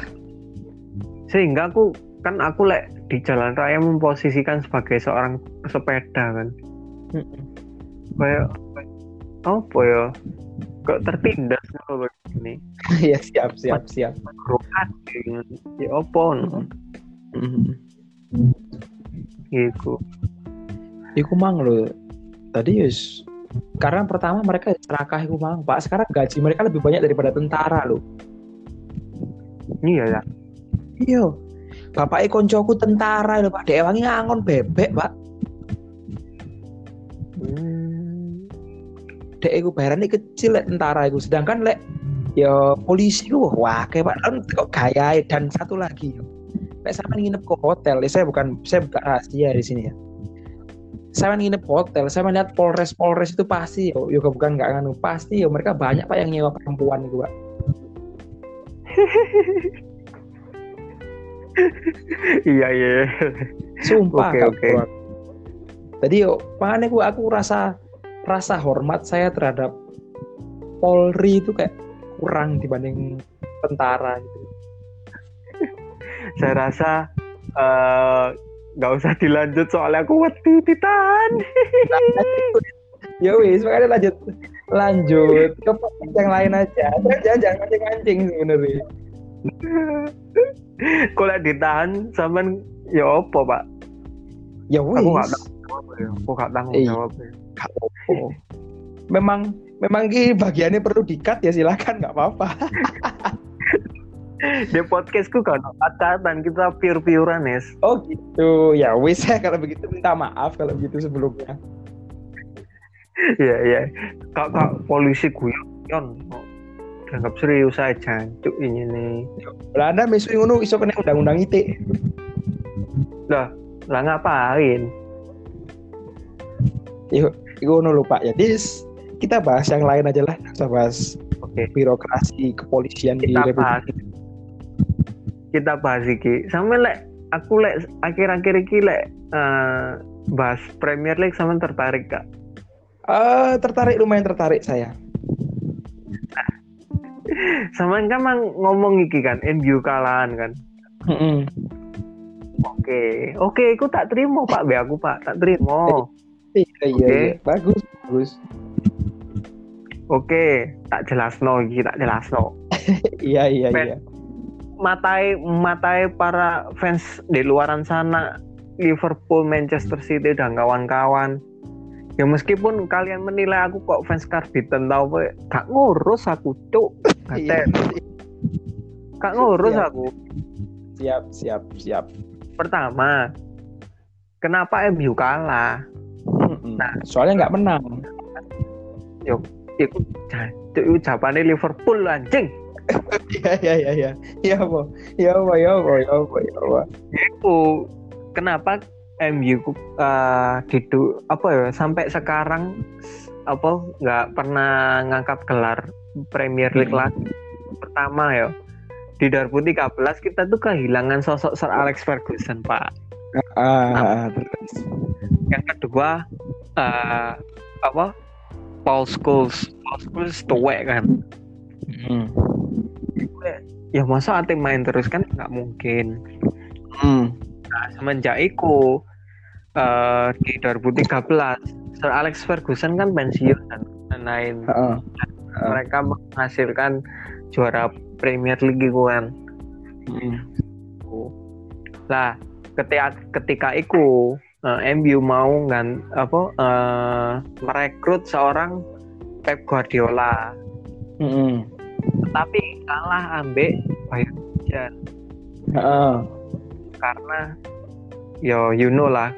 Sehingga aku kan aku lek di jalan raya memposisikan sebagai seorang pesepeda kan. Kayak apa ya? Kok tertindas kalau begini? Iya siap siap siap. Rokat ya apa Iku. Iku mang lo. Tadi yus karena pertama mereka serakah itu mang pak sekarang gaji mereka lebih banyak daripada tentara loh iya ya iya bapak koncoku tentara loh pak. Dia wangi ngangon bebek pak. Hmm. dek iku bayaran kecil lek tentara itu sedangkan lek ya polisi itu wah kayak pak. Kan kok gaya dan satu lagi lek sama nginep ke hotel ya saya bukan saya buka rahasia di sini ya. Saya nginep hotel, saya melihat Polres Polres itu pasti yo, yo bukan nggak nganu pasti yo. Mereka banyak pak yang nyewa perempuan itu pak. iya iya. Sumpah. Oke okay, oke. Okay. Tadi yo makanya gua aku rasa rasa hormat saya terhadap Polri itu kayak kurang dibanding tentara gitu. saya rasa uh, nggak usah dilanjut soalnya aku wedi titan ya wis makanya lanjut lanjut ke yang lain aja jangan jangan mancing mancing sebenarnya kalau ditahan sama ya apa pak? Ya wis. aku nggak tahu ya. Aku nggak tanggung eh, jawab ya. memang memang ki bagiannya perlu dikat ya silakan nggak apa-apa. Di podcastku kan dan kita pure purean es oh gitu. Ya wis ya kalau begitu minta maaf kalau gitu sebelumnya. Iya iya. Kak kak polisi guyon dianggap serius aja cuk ini nih Belanda mesu ngono iso kena undang-undang ite lah lah ngapain yuk ngono lupa ya dis kita bahas yang lain aja lah kita bahas okay. birokrasi kepolisian kita di Republik kita bahas iki. Sampe lek aku lek akhir-akhir iki lek uh, bahas Premier League sama tertarik kak? Uh, tertarik lumayan tertarik saya. Sama kan ngomong iki kan, MU kalahan kan. Mm -hmm. Oke, oke, aku tak terima Pak, be aku Pak, tak terima. Iya, iya, okay. iya, bagus, bagus. Oke, tak jelas no, tak jelas no. iya, iya, iya. Matai, matai para fans di luaran sana, Liverpool, Manchester City dan kawan-kawan. Ya meskipun kalian menilai aku kok fans Carbiton tau gak ngurus aku cuk. Iya. Gak ngurus siap. aku. Siap, siap, siap. Pertama kenapa MU kalah? Nah. Soalnya nggak menang. Yuk itu itu jawabannya Liverpool anjing. Iya iya iya iya. Iya apa iya apa iya apa iya apa iya apa itu kenapa MU uh, gitu apa ya sampai sekarang apa nggak pernah ngangkat gelar Premier League hmm. lagi. Pertama ya di 2013 kita tuh kehilangan sosok Sir Alex Ferguson pak. Uh, yang kedua uh, apa? Paul Scholes. Paul Scholes tuwek kan? Hmm. ya masa ati main terus kan? Nggak mungkin. Hmm. nah, semenjak itu uh, di 2013 Sir Alex Ferguson kan pensiun dan lain-lain. Uh, uh. Mereka menghasilkan juara Premier League gitu kan. Hmm. Lah, ketika ketika itu uh, eh, MU mau ngan apa uh, merekrut seorang Pep Guardiola. Hmm. Tapi kalah ambek Bayern Munchen. Uh. Karena yo you know lah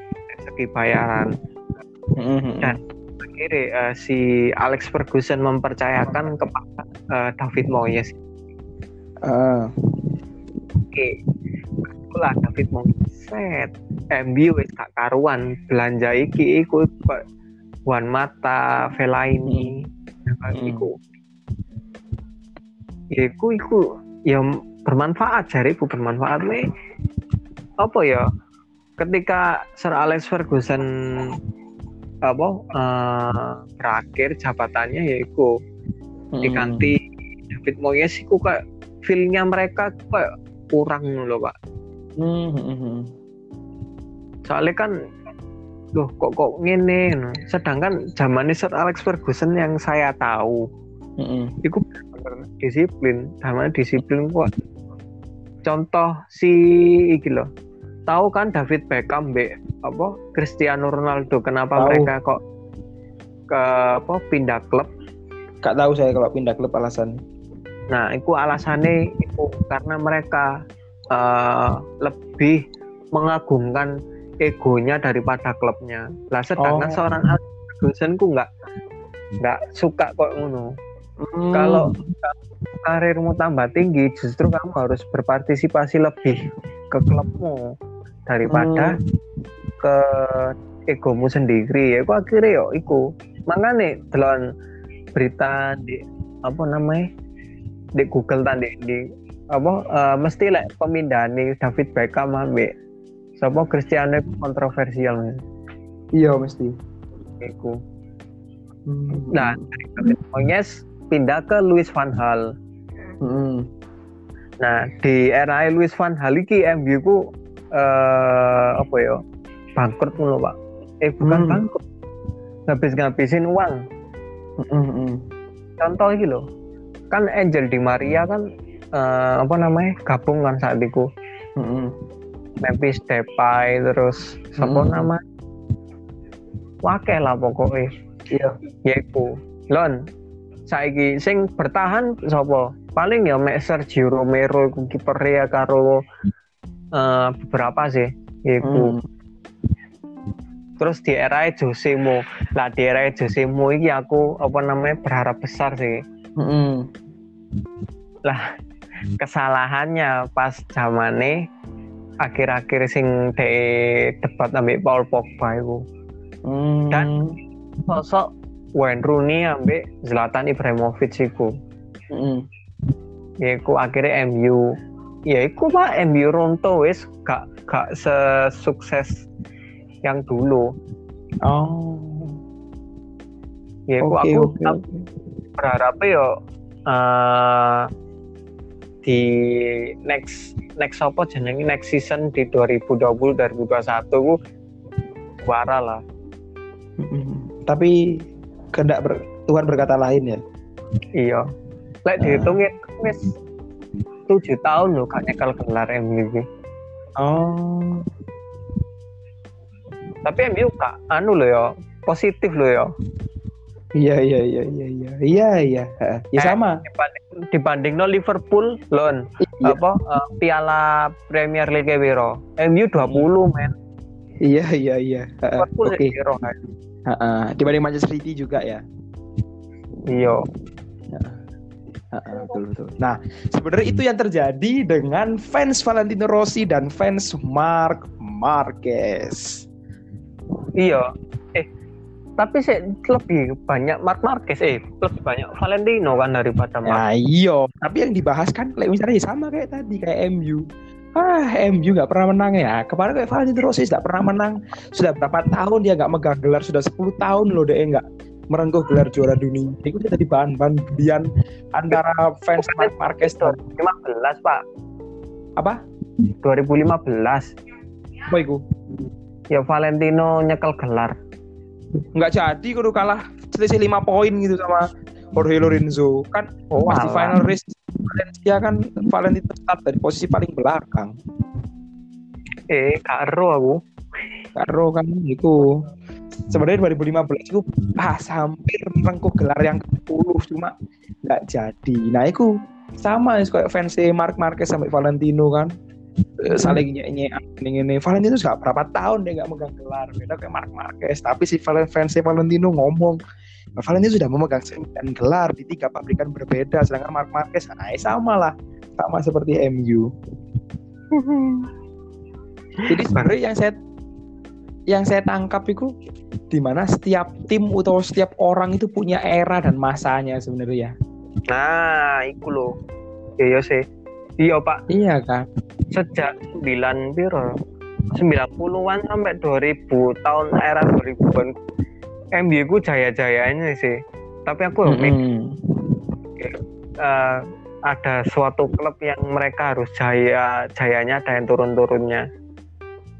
segi bayaran. Hmm. Dan akhirnya uh, si Alex Ferguson mempercayakan kepada uh, David Moyes Uh. Oke. Itulah David Moyes. MU wis gak karuan belanja iki iku Wan Mata, Fellaini, hmm. iku. Iku iku ya bermanfaat jari iku bermanfaat me apa ya ketika Sir Alex Ferguson apa uh, berakhir jabatannya yaitu hmm. diganti David Moyes iku kayak feelnya mereka kayak kurang loh pak. Hmm, hmm, hmm. soalnya kan loh kok kok ngene sedangkan zaman Sir Alex Ferguson yang saya tahu mm itu disiplin. Zaman disiplin kok contoh si iki loh tahu kan David Beckham be apa Cristiano Ronaldo kenapa tahu. mereka kok ke apa pindah klub Gak tahu saya kalau pindah klub alasan Nah, itu alasannya itu karena mereka uh, lebih mengagungkan egonya daripada klubnya. Lah sedangkan oh. seorang Ferguson ku nggak nggak suka kok ngono. Hmm. Kalau karirmu tambah tinggi, justru kamu harus berpartisipasi lebih ke klubmu daripada hmm. ke egomu sendiri. Ya, aku akhirnya yo, iku. Makanya delon berita di apa namanya di Google tadi di apa uh, mesti lek like, pemindahan nih David Beckham ambek sapa Cristiano kontroversial iya mesti iku hmm. nah David Moyes pindah ke Luis van Hal hmm. nah di era Luis van Hal iki MU ku uh, apa ya? Bangkrut mulu pak. Eh bukan hmm. bangkrut. Ngabis-ngabisin uang. Hmm, hmm. contoh gitu loh kan Angel di Maria kan uh, apa namanya gabung kan saat itu mm-hmm. Memphis Depay terus siapa mm-hmm. nama? Wakil lah pokoknya iya. Yaitu lon saiki sing bertahan siapa paling ya mek Sergio Romero iku kiper ya karo uh, beberapa sih yaitu mm. terus di era Jose Mo lah di era Jose Mo ini aku apa namanya berharap besar sih Mm-hmm. Lah kesalahannya pas zamane akhir-akhir sing de debat ambek Paul Pogba itu. Mm. Dan sosok Wayne Rooney ambek Zlatan Ibrahimovic iku. Mm. Iku akhirnya MU ya iku pak MU ronto wis gak gak sesukses yang dulu Oh. ya iku Oke aku oke. oke. berharap yo eh di next next apa jenenge next season di 2020 2021 ku juara lah Mm-mm. Tapi kehendak ber- Tuhan berkata lain ya. iya lek Ah. dihitungin wis tujuh tahun loh gak nyekel gelar MU. Oh. tapi MU kak anu loh ya positif loh ya Iya iya iya iya iya iya iya. Ya Eh. sama. dibanding dibanding no Liverpool lon Iya apa eh, Piala Premier League Wiro MU 20 men iya iya iya. Liverpool Oke. wiro kan Heeh. Dibanding Manchester City juga ya. iya betul betul. Nah, sebenarnya itu yang terjadi dengan fans Valentino Rossi dan fans Mark Marquez. iya eh tapi sih lebih banyak Mark Marquez eh lebih banyak Valentino kan daripada Mark Nah, iyo. Tapi yang dibahas kan, kayak misalnya ya sama kayak tadi kayak MU. Ah, MU nggak pernah menang ya. Kemarin kayak Valentino Rossi nggak pernah menang. Sudah berapa tahun dia nggak megang gelar? Sudah 10 tahun loh dia nggak merengkuh gelar juara dunia. Itu jadi bahan-bahan bulian antara fans Mark Marquez dan 2015 pak apa? 2015 Apa itu? ya Valentino nyekel gelar Nggak jadi kudu kalah selisih 5 poin gitu sama Jorge Lorenzo. Kan oh pas di alah. final race Valencia kan Valentino start dari posisi paling belakang. eh karo aku Karo kan itu sebenarnya 2015 itu pas hampir merengkuh gelar yang ke-10 cuma nggak jadi. Nah itu sama kayak fans Mark Marquez sampai Valentino kan. Eh, saling nyek ini ini. Valentino sudah berapa tahun dia nggak megang gelar beda kayak Mark Marquez. Tapi si fans Valentino ngomong "Nah, Valentino sudah memegang 9 gelar di tiga pabrikan berbeda sedangkan Mark Marquez nah, ya sama lah sama seperti MU jadi sebenarnya yang saya yang saya tangkap itu di mana setiap tim atau setiap orang itu punya era dan masanya sebenarnya. nah iku loh iya sih. Iya pak. Iya kan? sejak 9 piro? 90-an sampai 2000 tahun era 2000-an MU ku jaya-jayanya sih. Tapi aku mm Mm-mm. eh, ada suatu klub yang mereka harus jaya jayanya ada yang turun-turunnya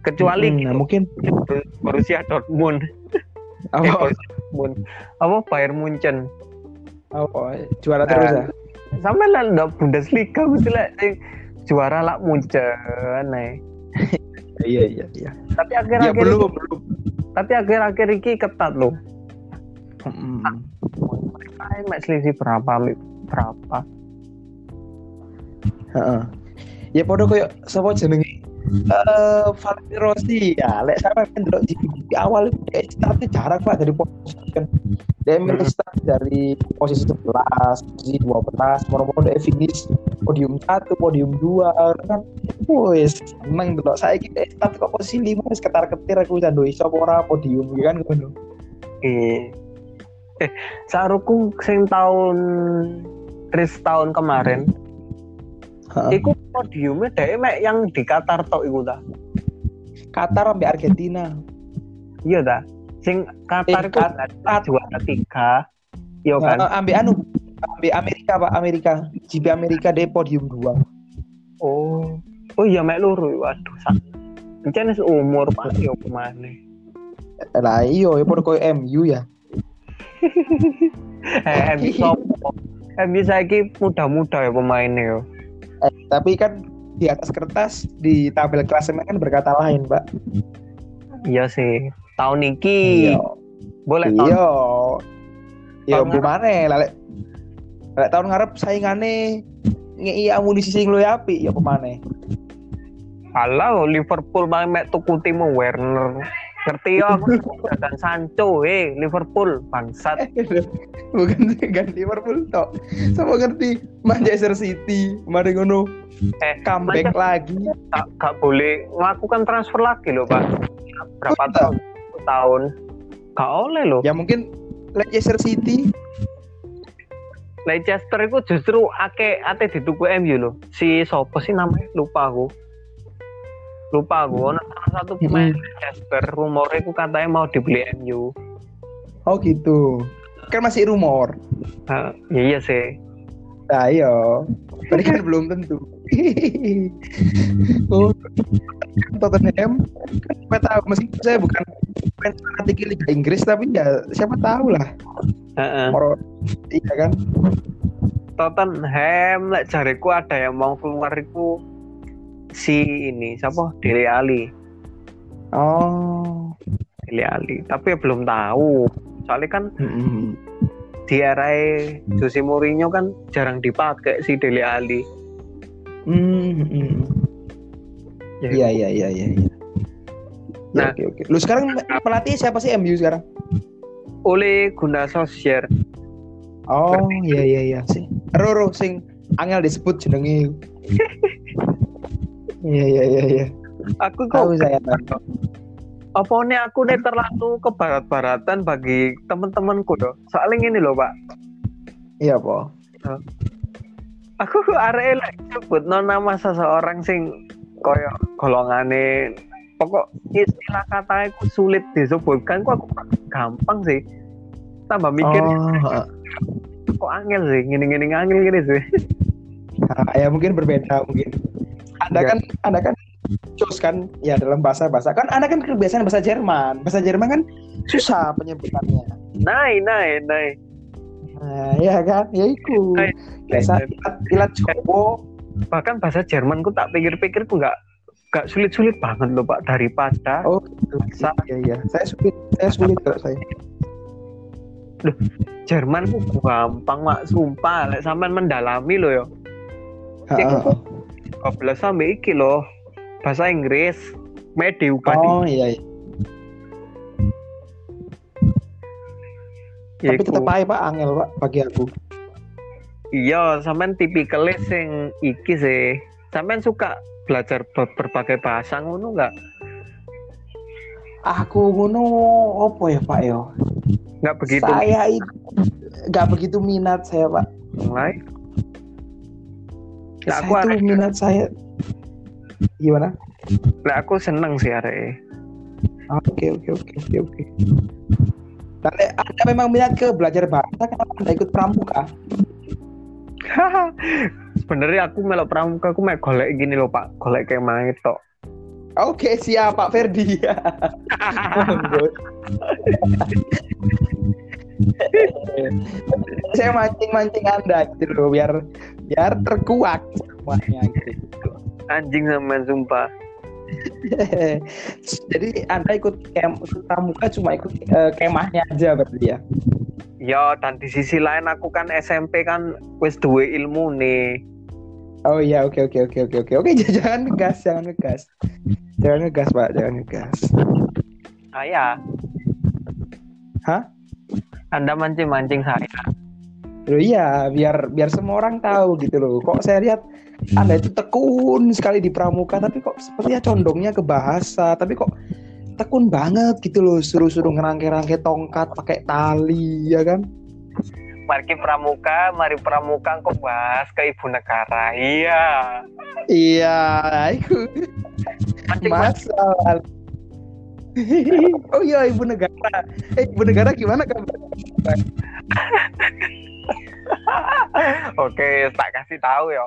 kecuali Mm-mm. gitu, nah, mungkin Borussia Dortmund eh, apa, Borussia Dortmund apa Bayern Munchen apa juara terus ya? sampai lah ndak Bundesliga mesti lah sing juara lah Munchen nih Iya iya iya. tapi Ya akhir-akhir belum belum. tapi akhir-akhir ini ketat loh Mm-mm. Ay, mek selisih berapa berapa Heeh. Ya podo koyo sapa jenenge? Eh Valentino Rossi ya, lek sampe kan di, di awal kayak startnya jarak Pak dari posisi kan. Dia milih Hmm. start dari posisi 11, posisi 12, moro-moro dia finish podium 1, podium 2 kan. Wes, seneng delok saya kita start kok posisi 5 wis ketar-ketir aku candu iso ora podium gitu kan ngono. eh eh saruku sing tahun Tris tahun kemarin. Iku podiumnya deh mek yang di Qatar tok iku ta? Qatar sampai Argentina. iya ta? Sing Qatar Eh, iku juara tiga. Iya kan? ambil anu ambil Amerika Pak. Amerika. GP Amerika dia podium 2 oh. Oh iya mek loro waduh sak. Encen umur pak. Yo ke mana lah iyo ya podo koyo MU ya. Eh MU sopo? MU saiki muda-muda ya pemainnya yo Eh, tapi kan di atas kertas di tabel klasemen kan berkata lain Pak iya sih. Tahun iki. Iya. Boleh tahun iya iya tahun gimana lek lek tahun ngarep saingane ngei amunisi sing luwih apik ya pemane Halo Liverpool main mek tuku Werner. Ngerti ya aku dan Sancho eh Liverpool bangsat. bukan kan Liverpool tok sama ngerti Manchester City mari ngono Eh comeback lagi gak, gak boleh melakukan transfer lagi loh Pak. Berapa tahun? Tahun. Gak oleh loh. ya mungkin Leicester City Leicester itu justru ake ate dituku MU loh. Si sopo sih namanya lupa aku. Lupa aku. Ono salah satu pemain Leicester rumornya itu katanya mau dibeli MU. Oh gitu. Kan masih rumor. Nah, iya sih. Nah, iya. Tadi kan belum tentu. oh, Tottenham kan siapa tahu meskipun saya bukan fans fanatik Liga Inggris tapi ya siapa tahu lah. Heeh. Moro iya kan. Tottenham lek jariku ada yang mau keluar itu si ini siapa Dele Ali Oh. Dele Ali tapi ya belum tahu soalnya kan Mm-mm. di era Jose Mourinho kan jarang dipakai si Dele Ali Hmm. Ya, Iya iya iya iya. iya. Nah. oke oke. Lu sekarang pelatih siapa sih MU sekarang? oleh Gunnar Solskjaer Oh iya iya iya sih. Roro sing angel disebut jenenge. Iya iya iya iya. aku kok Tahu saya. Tahu. apa nih aku nih terlalu ke barat-baratan bagi temen-temenku doh soalnya ini loh pak. Iya po. aku arek lek sebut nama seseorang sing koyo golongane. Pokok istilah kata aku sulit disebutkan kok aku gampang sih. Tambah mikir. Oh, kok angel sih? Gini-gini angel gini sih. Nah, ya mungkin berbeda mungkin. Anda Ya. kan Anda kan cus kan ya dalam bahasa bahasa kan Anda kan kebiasaan bahasa Jerman. Bahasa Jerman kan susah penyebutannya. naik naik naik Nah, ya kan? Ya iku. Naik. Biasa ilat, ilat Jawa. bahkan bahasa Jerman ku tak pikir-pikir ku nggak nggak sulit-sulit banget loh pak daripada Oh, gitu. Sa- Iya iya. Saya sulit, saya sulit kalau saya. Jerman ku gampang mak sumpah lek sampean mendalami loh yo Heeh. 12 sampai iki loh bahasa Inggris medi upadi Oh iya, iya. Tapi Yaiku. tetap aja Pak angel Pak bagi aku. iya sampean tipikalnya sing iki sih sampean suka belajar ber- berbagai bahasa ngono nggak Aku ngono opo ya Pak yo? nggak begitu Saya nggak begitu minat saya Pak. mulai Saya aku itu minat saya gimana? lah aku seneng sih arek Ah, Oke oke oke oke oke. Tapi Anda memang minat ke belajar bahasa kenapa Anda ikut pramuka? sebenarnya aku melok pramuka aku melok golek gini loh pak golek kayak main tok Oke siap Pak Ferdi. Saya mancing-mancing Anda gitu loh biar biar terkuat semuanya gitu. anjing sama sumpah Jadi Anda ikut kem pramuka cuma ikut eh, kemahnya aja berarti ya. ya dan di sisi lain aku kan SMP kan wis duwe ilmu nih Oh iya oke oke oke oke oke oke jangan ngegas jangan ngegas jangan ngegas Pak jangan ngegas. saya Hah? anda mancing-mancing saya Loh iya, biar biar semua orang tahu gitu loh. Kok saya lihat Anda itu tekun sekali di pramuka, tapi kok sepertinya condongnya ke bahasa, tapi kok tekun banget gitu loh, suruh-suruh ngerangke-rangke tongkat pakai tali, ya kan? mari pramuka mari pramuka kok bahas ke ibu negara iya Iya, itu masalah. oh iya, ibu negara. Eh, ibu negara gimana kabar? oke tak kasih tahu ya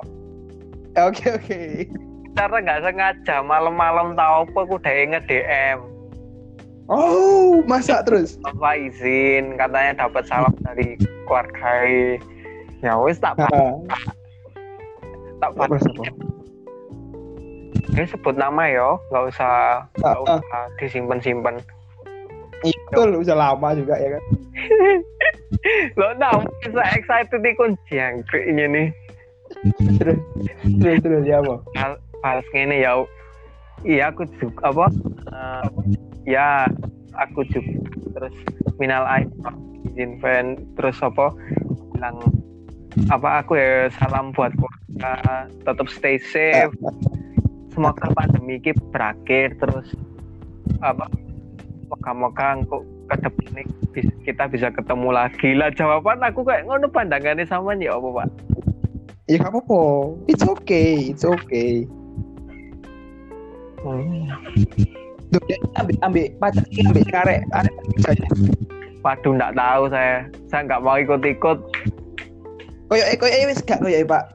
Oke oke. cara nggak sengaja malam-malam tahu apa aku udah nge DM Oh, masak terus. apa izin katanya dapat salam dari keluarga ya wis tak tak apa? Ini sebut nama ya nggak usah nggak Ah, ah. usah disimpan simpan Iya, Betul, udah lama juga ya kan. lo nah bisa excited ikut jangkrik ini nih Terus terus terus ya apa? Hal- bahas ini ya. Iya aku juga apa? Eh, ya aku juga terus minal izin fan terus apa? Bilang apa aku ya salam buat keluarga tetap stay safe. Semoga pandemi ini berakhir terus apa? Moga-moga ke depan nih kita bisa ketemu lagi lah jawaban aku kayak ngono pandangannya sama ya apa pak Ya gak apa-apa. It's okay, it's okay. Hmm. Duh, ambil ambil pacar ambil karek arek saja. waduh nggak tahu saya saya nggak mau ikut-ikut Koyo eh koyo eh wis gak koyo eh Pak.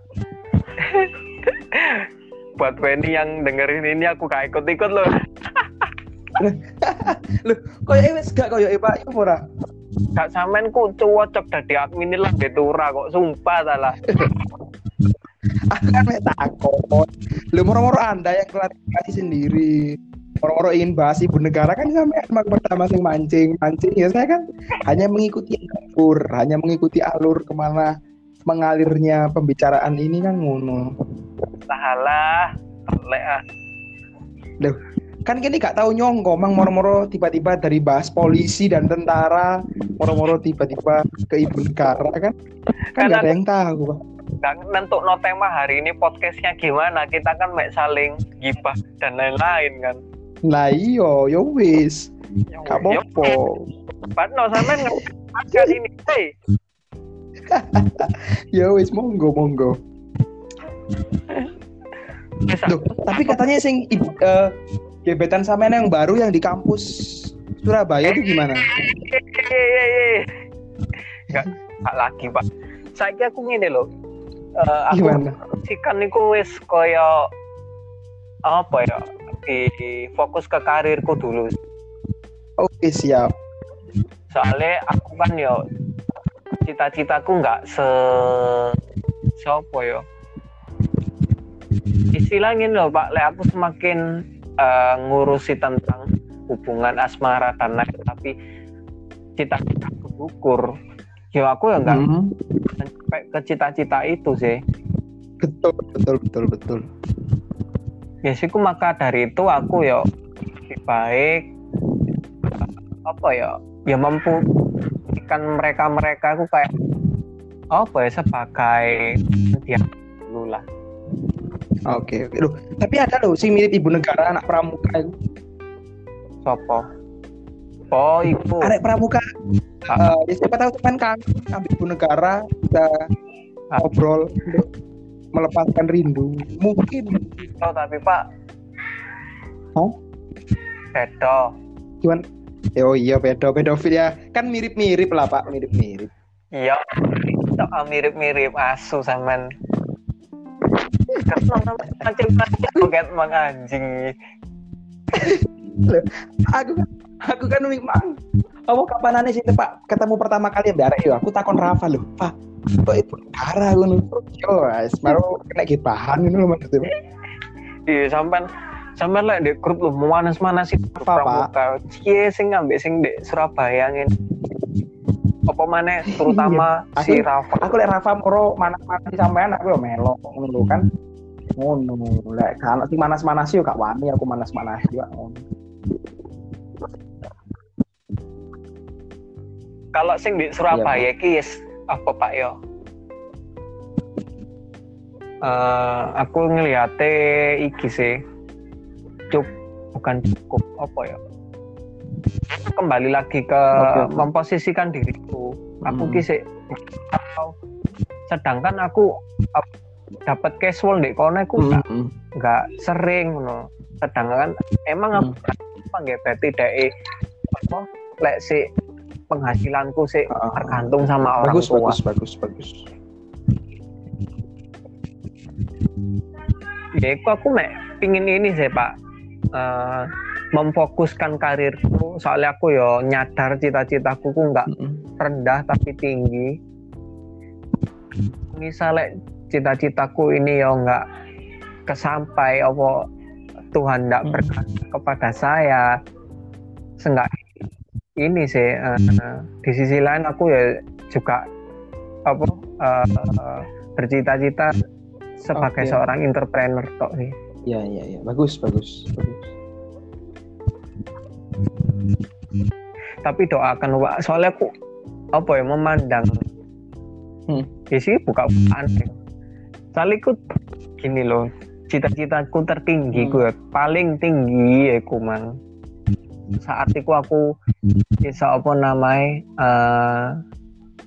buat Wendy yang dengerin ini aku gak ikut-ikut loh Loh, koyo eh wis gak koyo Pak. Iku ora. gak samen ku cocok dadi admin lah betura kok sumpah salah Aku kan mek takut. Lu moro-moro Anda yang klarifikasi sendiri. Moro-moro ingin bahas ibu negara kan sampai emang pertama sing mancing, mancing ya saya kan hanya mengikuti alur, hanya mengikuti alur ke mana mengalirnya pembicaraan ini kan ngono. salah lek ah Kan kini gak tahu nyongko, mang moro-moro tiba-tiba dari bahas polisi dan tentara, moro-moro tiba-tiba ke ibu negara kan? Kan Kan gak ada yang tahu, Pak. nggak nentuk no tema hari ini podcastnya gimana kita kan mek saling gibah dan lain-lain kan Lah iyo, yo wis. Gak Ya, apa-apa. Pak no sampean ini hey Ya wis monggo monggo. Wis, Duh, tapi katanya sing eh, gebetan sampean yang baru yang di kampus Surabaya itu gimana? Enggak, enggak lagi, Pak. Saiki aku ngene loh. Eh, aku Gimana? sikan niku wis kaya apa ya? Di, fokus ke karirku dulu. Oke siap. Soalnya aku kan yo cita-citaku nggak se siapa yo istilahnya loh Pak, le aku semakin eh, ngurusi tentang hubungan asmara dan lain tapi cita-citaku gugur. Yo aku ya nggak Hmm, sampai ke cita-cita itu sih. Betul betul betul betul. ya sih maka dari itu aku ya lebih baik eh, apa ya ya mampu ikan mereka mereka aku kayak apa ya sebagai dia dulu lah Oke oke. Loh, tapi ada loh sing mirip ibu negara anak pramuka itu. sopo oh ibu Anak pramuka. eh, ya siapa tahu kan kan ambil ibu negara kita Ah. ngobrol untuk melepaskan rindu. Mungkin oh, tapi pak Hah? bedo cuman oh iya pedo pedofil ya kan mirip-mirip lah pak mirip-mirip iya mirip-mirip asu sampean Mang anjing. Aku kan aku kan memang kamu kapan aneh sih pak? Ketemu pertama kali ya bareng aku takon Rafa loh. Pak ibu negara aku nih yo guys baru kena gitu bahan ini loh maksudnya Iya, sampean sampean lek di grup lu manas-manas sih Apa, pramuka. Cie sing ngambil sing di Surabaya ngene. Apa maneh terutama Iya. si Rafa. aku lihat Rafa moro mana mana sampean aku yo melo ngono kan ngono lek kan sing manas-manas yo gak wani aku manas-manas juga ngono Kalau sing di Surabaya ki yes, apa Pak yo? Eh, aku ngeliate iki sih cuk bukan cukup apa ya kembali lagi ke oke. memposisikan diriku aku Hmm. ki sih sedangkan aku dapat casual di kono aku nggak Mm-mm. nggak sering no. sedangkan emang aku apa nggak berarti dari apa lek si penghasilanku sih Ah, ah. tergantung sama orang bagus tua bagus bagus bagus ya itu aku mek pingin ini sih pak Eh, memfokuskan karirku soalnya aku yo nyadar cita-citaku ku nggak Mm-mm. rendah tapi tinggi misalnya cita-citaku ini yo nggak kesampai apa Tuhan nggak Hmm. berkata kepada saya. Seenggak ini sih eh, di sisi lain aku ya juga apa eh, bercita-cita sebagai Oke. seorang entrepreneur tok sih. Ya ya ya. Bagus bagus bagus. Tapi doakan Pak soalnya aku apa ya memandang Hmm. ya sih buka bukaan soalnya gini loh cita-citaku tertinggi Hmm. gue paling tinggi ya ku mang saat itu aku bisa apa namanya uh,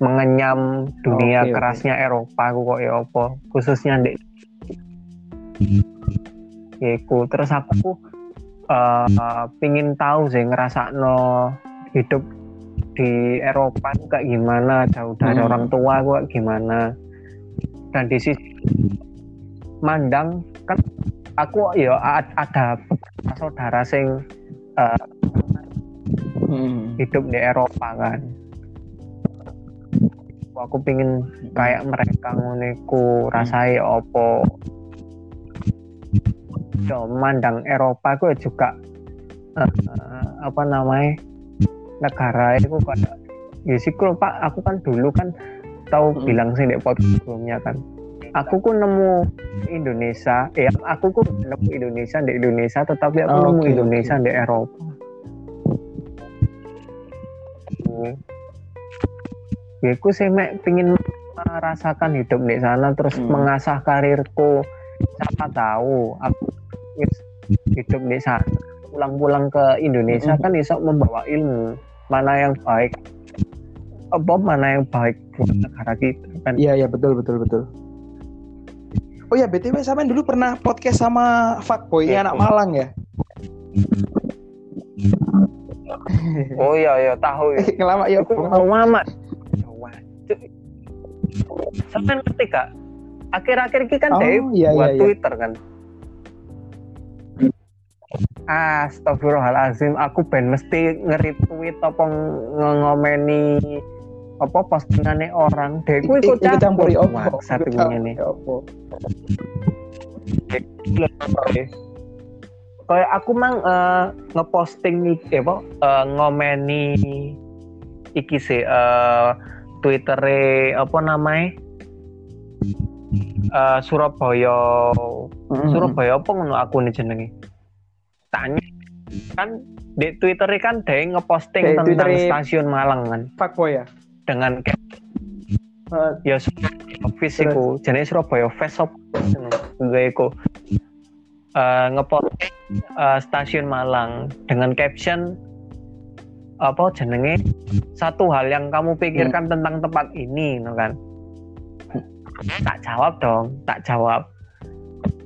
mengenyam dunia okay, kerasnya okay. Eropa aku kok ya apa khususnya di Iku terus aku uh, pingin tahu sih ngerasa no hidup di Eropa itu kayak gimana jauh dari hmm. orang tua gue gimana dan di sisi mandang kan aku ya ada saudara sing uh, hmm. hidup di Eropa kan. Aku pingin kayak mereka nguniku rasai opo. Yo mandang Eropa aku juga uh, apa namanya negara itu kayak ya sih pak. Aku kan dulu kan tahu hmm. bilang sih di podcast sebelumnya kan aku ku nemu Indonesia ya aku ku nemu Indonesia di Indonesia tetapi aku oh, nemu okay, Indonesia okay. di Eropa ya aku sih mek pingin merasakan hidup di sana terus hmm. mengasah karirku siapa tahu aku hidup di sana pulang-pulang ke Indonesia hmm. kan bisa membawa ilmu mana yang baik apa mana yang baik buat negara kita kan? Iya iya betul betul betul. Oh ya btw sama dulu pernah podcast sama fuckboy ya, anak Malang ya? Oh iya iya tahu ya. Ngelama ya aku tahu mama sampai ngerti kak akhir-akhir ini kan oh, Dave iya, buat iya, iya. Twitter kan? Astagfirullahalazim, aku ben mesti nge-retweet apa ngomeni apa postingannya orang. Dek ku ikut campur opo. Satu ini. Kayak aku mang uh, ngeposting iki apa uh, ngomeni iki sih uh, Twitter apa namanya? Uh, Surabaya mm-hmm. Surabaya apa ngono aku nih jenenge tanya kan di Twitter kan dia ngeposting tentang Twitter stasiun Malang kan fuckboy ya dengan kayak uh, ya fisiku jenis Surabaya Fesop gue iku uh, ngeposting uh, stasiun Malang dengan caption apa jenenge satu hal yang kamu pikirkan hmm. tentang tempat ini no kan. Tak jawab dong tak jawab.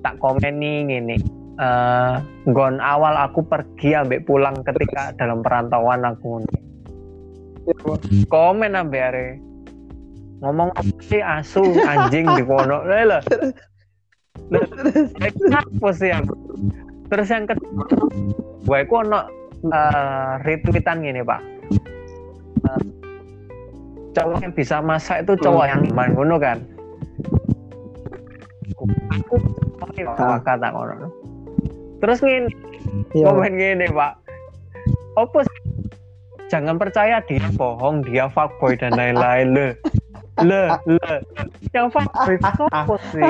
Tak komen nih gini uh, gon awal aku pergi ambek pulang ketika dalam perantauan aku komen ambek are. Ngomong sih? Asu anjing di pondok. Lah apa sih yang terus yang kedua gue ku ono uh, retweetan gini pak. Uh, cowok yang bisa masak itu cowok yang main ngono kan? Aku pakai kata ngono. Terus ngin iya. komen gini pak. Opo jangan percaya dia bohong dia fuckboy dan lain-lain. Le. Le le. Yang fuckboy apa sih?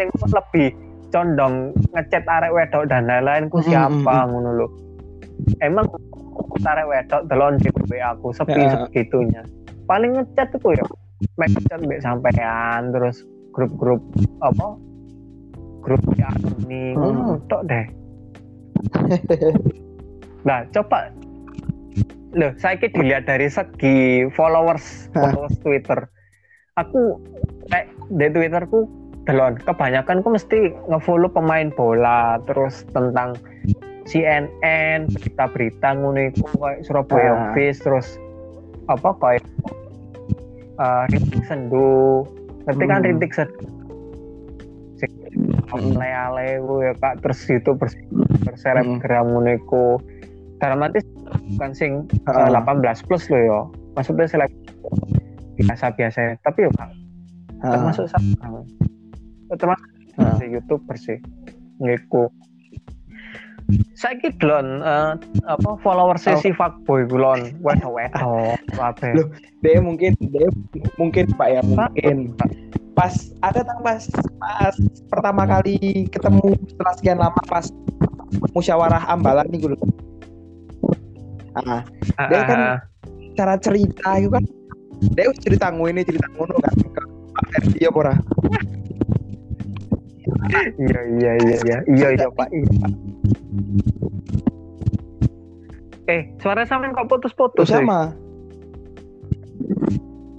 Yang lebih condong ngechat arek wedok dan lain-lain ku siapa ngono lo emang arek wedok delon di aku sepi ya. segitunya paling ngechat itu ya make chat sampean terus grup-grup apa? Grup ya ini hmm. tok deh nah coba. Loh saya kira dilihat dari segi followers followers Twitter. Aku kayak di Twitterku delon. Kebanyakan aku mesti ngefollow pemain bola terus tentang CNN berita-berita ngono kayak Surabaya uh. Office terus apa kayak uh, Sendu. Ngerti kan hmm. rintik set hmm. ale-ale ya kak terus itu berselebgram hmm. niku dalam arti bukan sing uh. 18 plus lo ya maksudnya seleb biasa biasa tapi ya kak termasuk sama termasuk uh. YouTube bersih ngiku saya belum uh, apa follower oh. fuckboy belum wedo wedo apa loh dia mungkin dia mungkin pak ya mungkin. Pas ada tang pas pas pertama kali ketemu setelah sekian lama pas musyawarah ambalan nih gue ah dia kan ah, ah. cara cerita itu kan dia cerita ini cerita ngono kan ke Pak RT ya pora iya iya iya iya. Iya iya pak. Iya, Pak. Eh suara sampean kok putus-putus eh? sama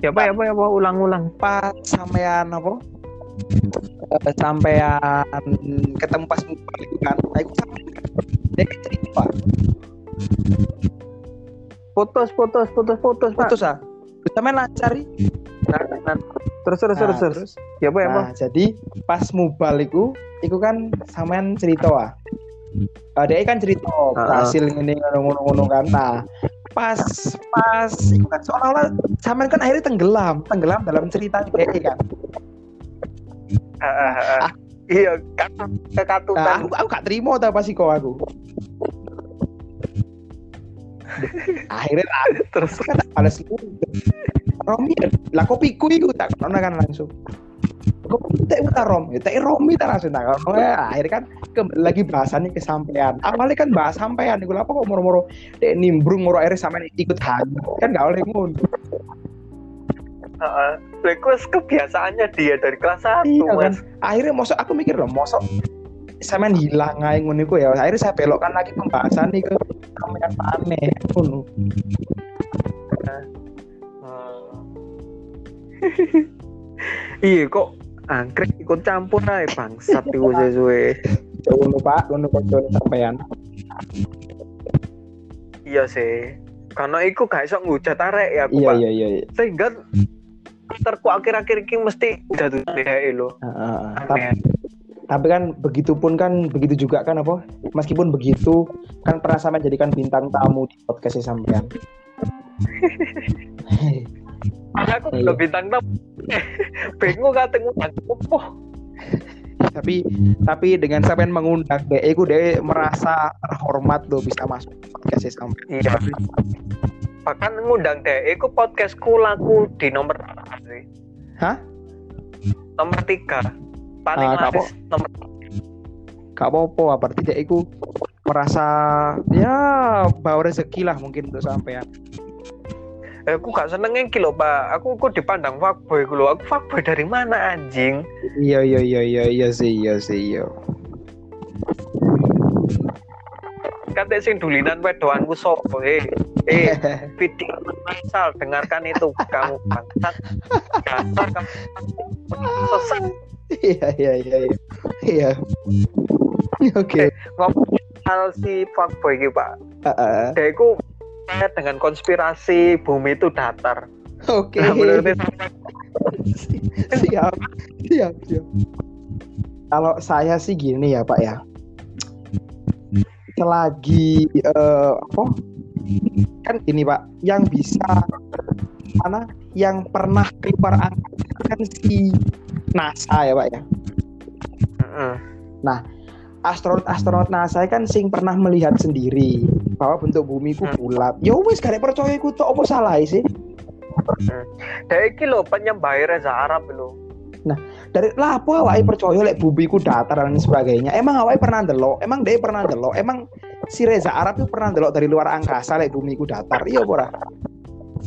ya pak ya pak ya pak ulang-ulang. Pas sampean apa? Eh, sampean ketemu pas balik kan aku sampean dia cerita pak. Putus putus putus putus pak. Putus ah? Terus sampean lancar ih. Nah, nah. terus terus terus Nah, terus. ya pak ya pak Nah, jadi pas mubal iku, iku kan sampean cerita ah. Uh, dia kan cerita berhasil ngene ngono-ngono kan. Nah, pas pas iku kan seolah-olah sampean kan akhirnya tenggelam, tenggelam dalam cerita dia kan. Ah. iya kan Nah, kekatutan aku, aku gak terima tau pas iku aku. akhirnya terus kan balas iku. Romi, lah kopiku iku tak kan langsung. Kok tak uta rom, ya tak Romi tak langsung tak. Ya, akhirnya kan ke, lagi bahasannya kesampean. Awalnya kan bahas sampean, iku apa kok moro-moro dek nimbrung moro akhirnya sampean ikut hanya. Kan gak oleh iku wis kebiasaannya dia dari kelas 1 Iya kan. Akhirnya mosok aku mikir loh, mosok sampean hilang ae ngono iku ya. Akhirnya saya belokkan lagi pembahasan nih ke sampean aneh ngono. Hmm. iya kok angkrek ikut campur aja bangsat iku sesuai Ngono Pak, ngono kocone sampean. iya sih karena iku gak iso ngujat arek ya aku Iya Pak. iya iya. iya. sehingga terku akhir-akhir ini mesti jatuh DHE lo. Tapi tapi kan begitu pun kan begitu juga kan apa meskipun begitu kan pernah sampai jadikan bintang tamu di podcastnya sampean aku Iya. juga bintang tamu bingung ngundang opo tapi tapi dengan sampean mengundang DE ku DE merasa terhormat loh bisa masuk ke podcastnya sampean iya. Bahkan ngundang DHE ku podcastku laku di nomor sih. Hah? nomor tiga. Paling Ah, gak laris nomor gak apa-apa berarti DE ku merasa ya bawa rezeki lah mungkin untuk sampean Eh, aku gak seneng iki lho pak. Aku kok dipandang fuckboy aku lho. Aku fuckboy dari mana anjing? Iya iya iya iya iya sih iya sih iya. Kata sing dulinan wedoanku sopo eh? Eh video asal dengarkan itu kamu bangsat. Dasar kamu sesat. Iya iya iya iya. Iya. Oke. Ngomong hal si fuckboy iki pak. Heeh. dia itu percaya dengan konspirasi bumi itu datar. Oke. Nah menurut siap siap siap. Kalau saya sih gini ya pak ya. Selagi eh, apa? Kan gini pak yang bisa mana? Yang pernah keluar angkasa kan si NASA ya pak ya. Heeh. Astronot-astronot NASA kan sing pernah melihat sendiri bahwa bentuk bumi ku Hmm. bulat. Ya wes gak percaya ku tok apa salah sih? Dia iki lho penyembah Reza Arab lho. Dari lah apa awake percaya lek bumi ku datar dan sebagainya? Emang awake pernah ndelok? Emang dia pernah ndelok? Emang si Reza Arab itu pernah ndelok dari luar angkasa lek bumi ku datar? Iya apa ora?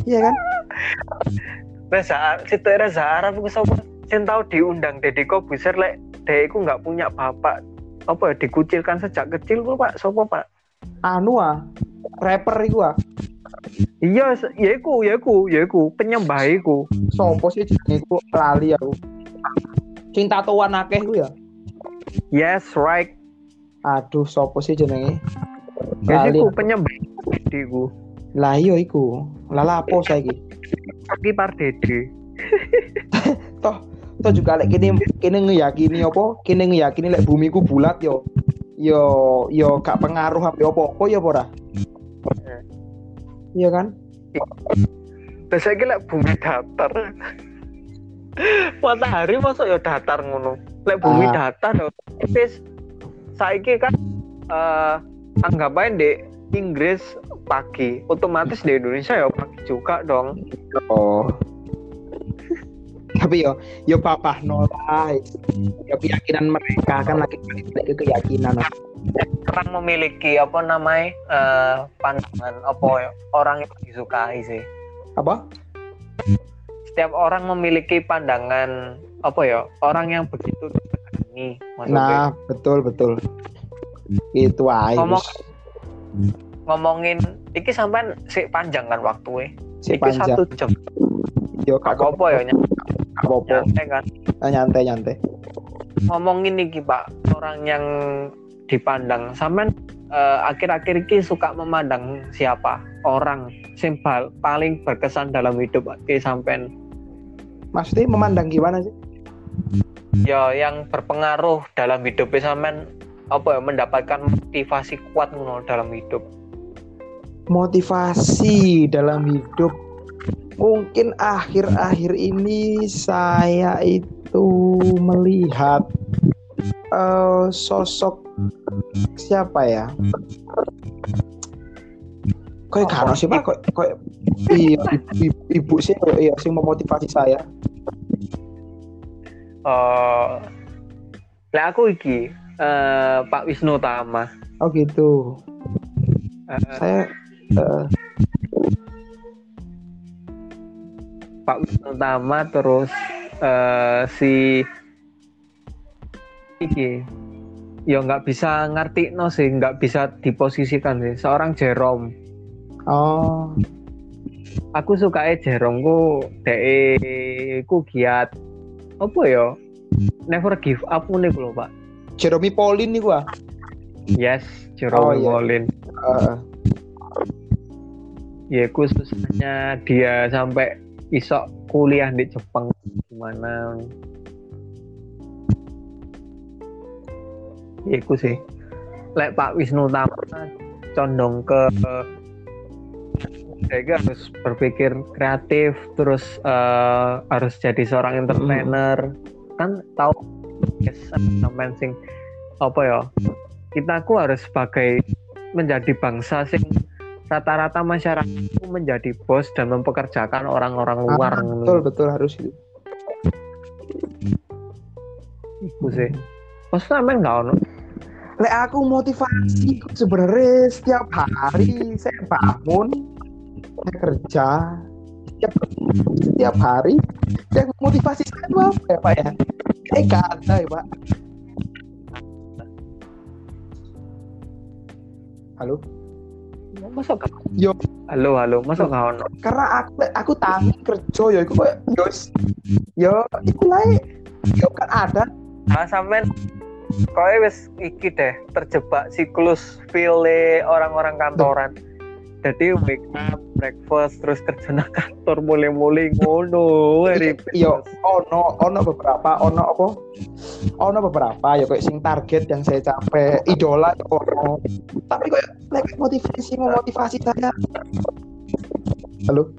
iya kan? Reza Ar- si Reza Arab itu sapa? Sing tau diundang Deddy Kobuser lek dia iku nggak punya bapak apa ya dikucilkan sejak kecil kok pak? Sopo pak? Anu ah. Rapper iku ah. Iya ya iku ya iku ya iku. Penyembah iku. Sopo sih jenenge iku lali aku. Sing tatoan akeh ku ya? Yes right. Aduh sopo sih jenenge? Ya iku penyembah iku lah iya iku. Lah lapo saiki? Pagi Pardede toh toh juga lek kini kini ngeyakini apa? Kini ngeyakini lek bumi ku bulat yo. Yo yo gak pengaruh apa apa apa ya apa ora? Iya kan? Terus saya lek bumi datar. Matahari masuk ya datar ngono. Lek bumi Ah. datar ya wis saiki kan eh anggap aja di Inggris pagi. Otomatis di Indonesia ya pagi juga dong. Oh tapi yo yo papa nolah yo keyakinan mereka kan lagi balik ke keyakinan orang memiliki apa namanya eh pandangan apa orang yang disukai sih apa setiap orang memiliki pandangan apa ya orang yang begitu ini. Nah, betul betul. Itu aja. Ngomong- ngomongin iki sampean sik panjang kan waktu si iki panjang. satu jam Yo kak apa ya ny- apa nyantai kan nyantai nyantai. ngomongin iki pak orang yang dipandang sampean eh, akhir-akhir ini suka memandang siapa orang yang bal- paling berkesan dalam hidup ke sampean Maksudnya memandang gimana sih? ya yang berpengaruh dalam hidup sampean apa ya mendapatkan motivasi kuat ngono dalam hidup Motivasi dalam hidup. Mungkin akhir-akhir ini saya itu melihat eh, sosok siapa ya? Apa? karo sih pak, kayak kayak iya ibu, ibu sih iya sih memotivasi saya. eh lah aku iki eh, Pak Wisnu Tama Oh gitu. Eh, Saya eh, Pak Wisnu Tama terus eh, si iki. Ya nggak bisa ngerti no sih nggak bisa diposisikan sih. Seorang Jerome. Oh. Aku suka eh Jerome ku de ku giat. Apa ya? Never give up nih lho pak. Jeremy Pauline nih gua. yes Jerome Oh, iya. Molin Eh, ya khususnya dia sampai isok kuliah di Jepang gimana? Ya iku sih. Lek Pak Wisnu Tama condong ke saya harus berpikir kreatif terus eh, harus jadi seorang entertainer kan tahu yes, sampean sing apa ya kita aku harus sebagai menjadi bangsa sing rata-rata masyarakat itu menjadi bos dan mempekerjakan orang-orang luar. ah, betul betul harus. Itu. Iku sih. Mas sampean nggak ono? Lek aku motivasi sebenarnya setiap hari saya bangun saya kerja setiap setiap hari yang motivasi saya itu apa ya pak ya? Gak ada ya pak. Halo masuk gak Yo. halo halo. Masuk gak ono karena aku aku tangi kerja ya aku kayak yo yo itu lah yo kan ada. Ah sampean kowe wis iki deh terjebak siklus file orang-orang kantoran jadi wake up breakfast terus kerja nang kantor mulai-mulai ngono Iya, yo ono ono beberapa ono apa? Ono beberapa ya kayak sing target yang saya capai idola ya ono. Tapi kayak like, motivasi memotivasi saya. Halo?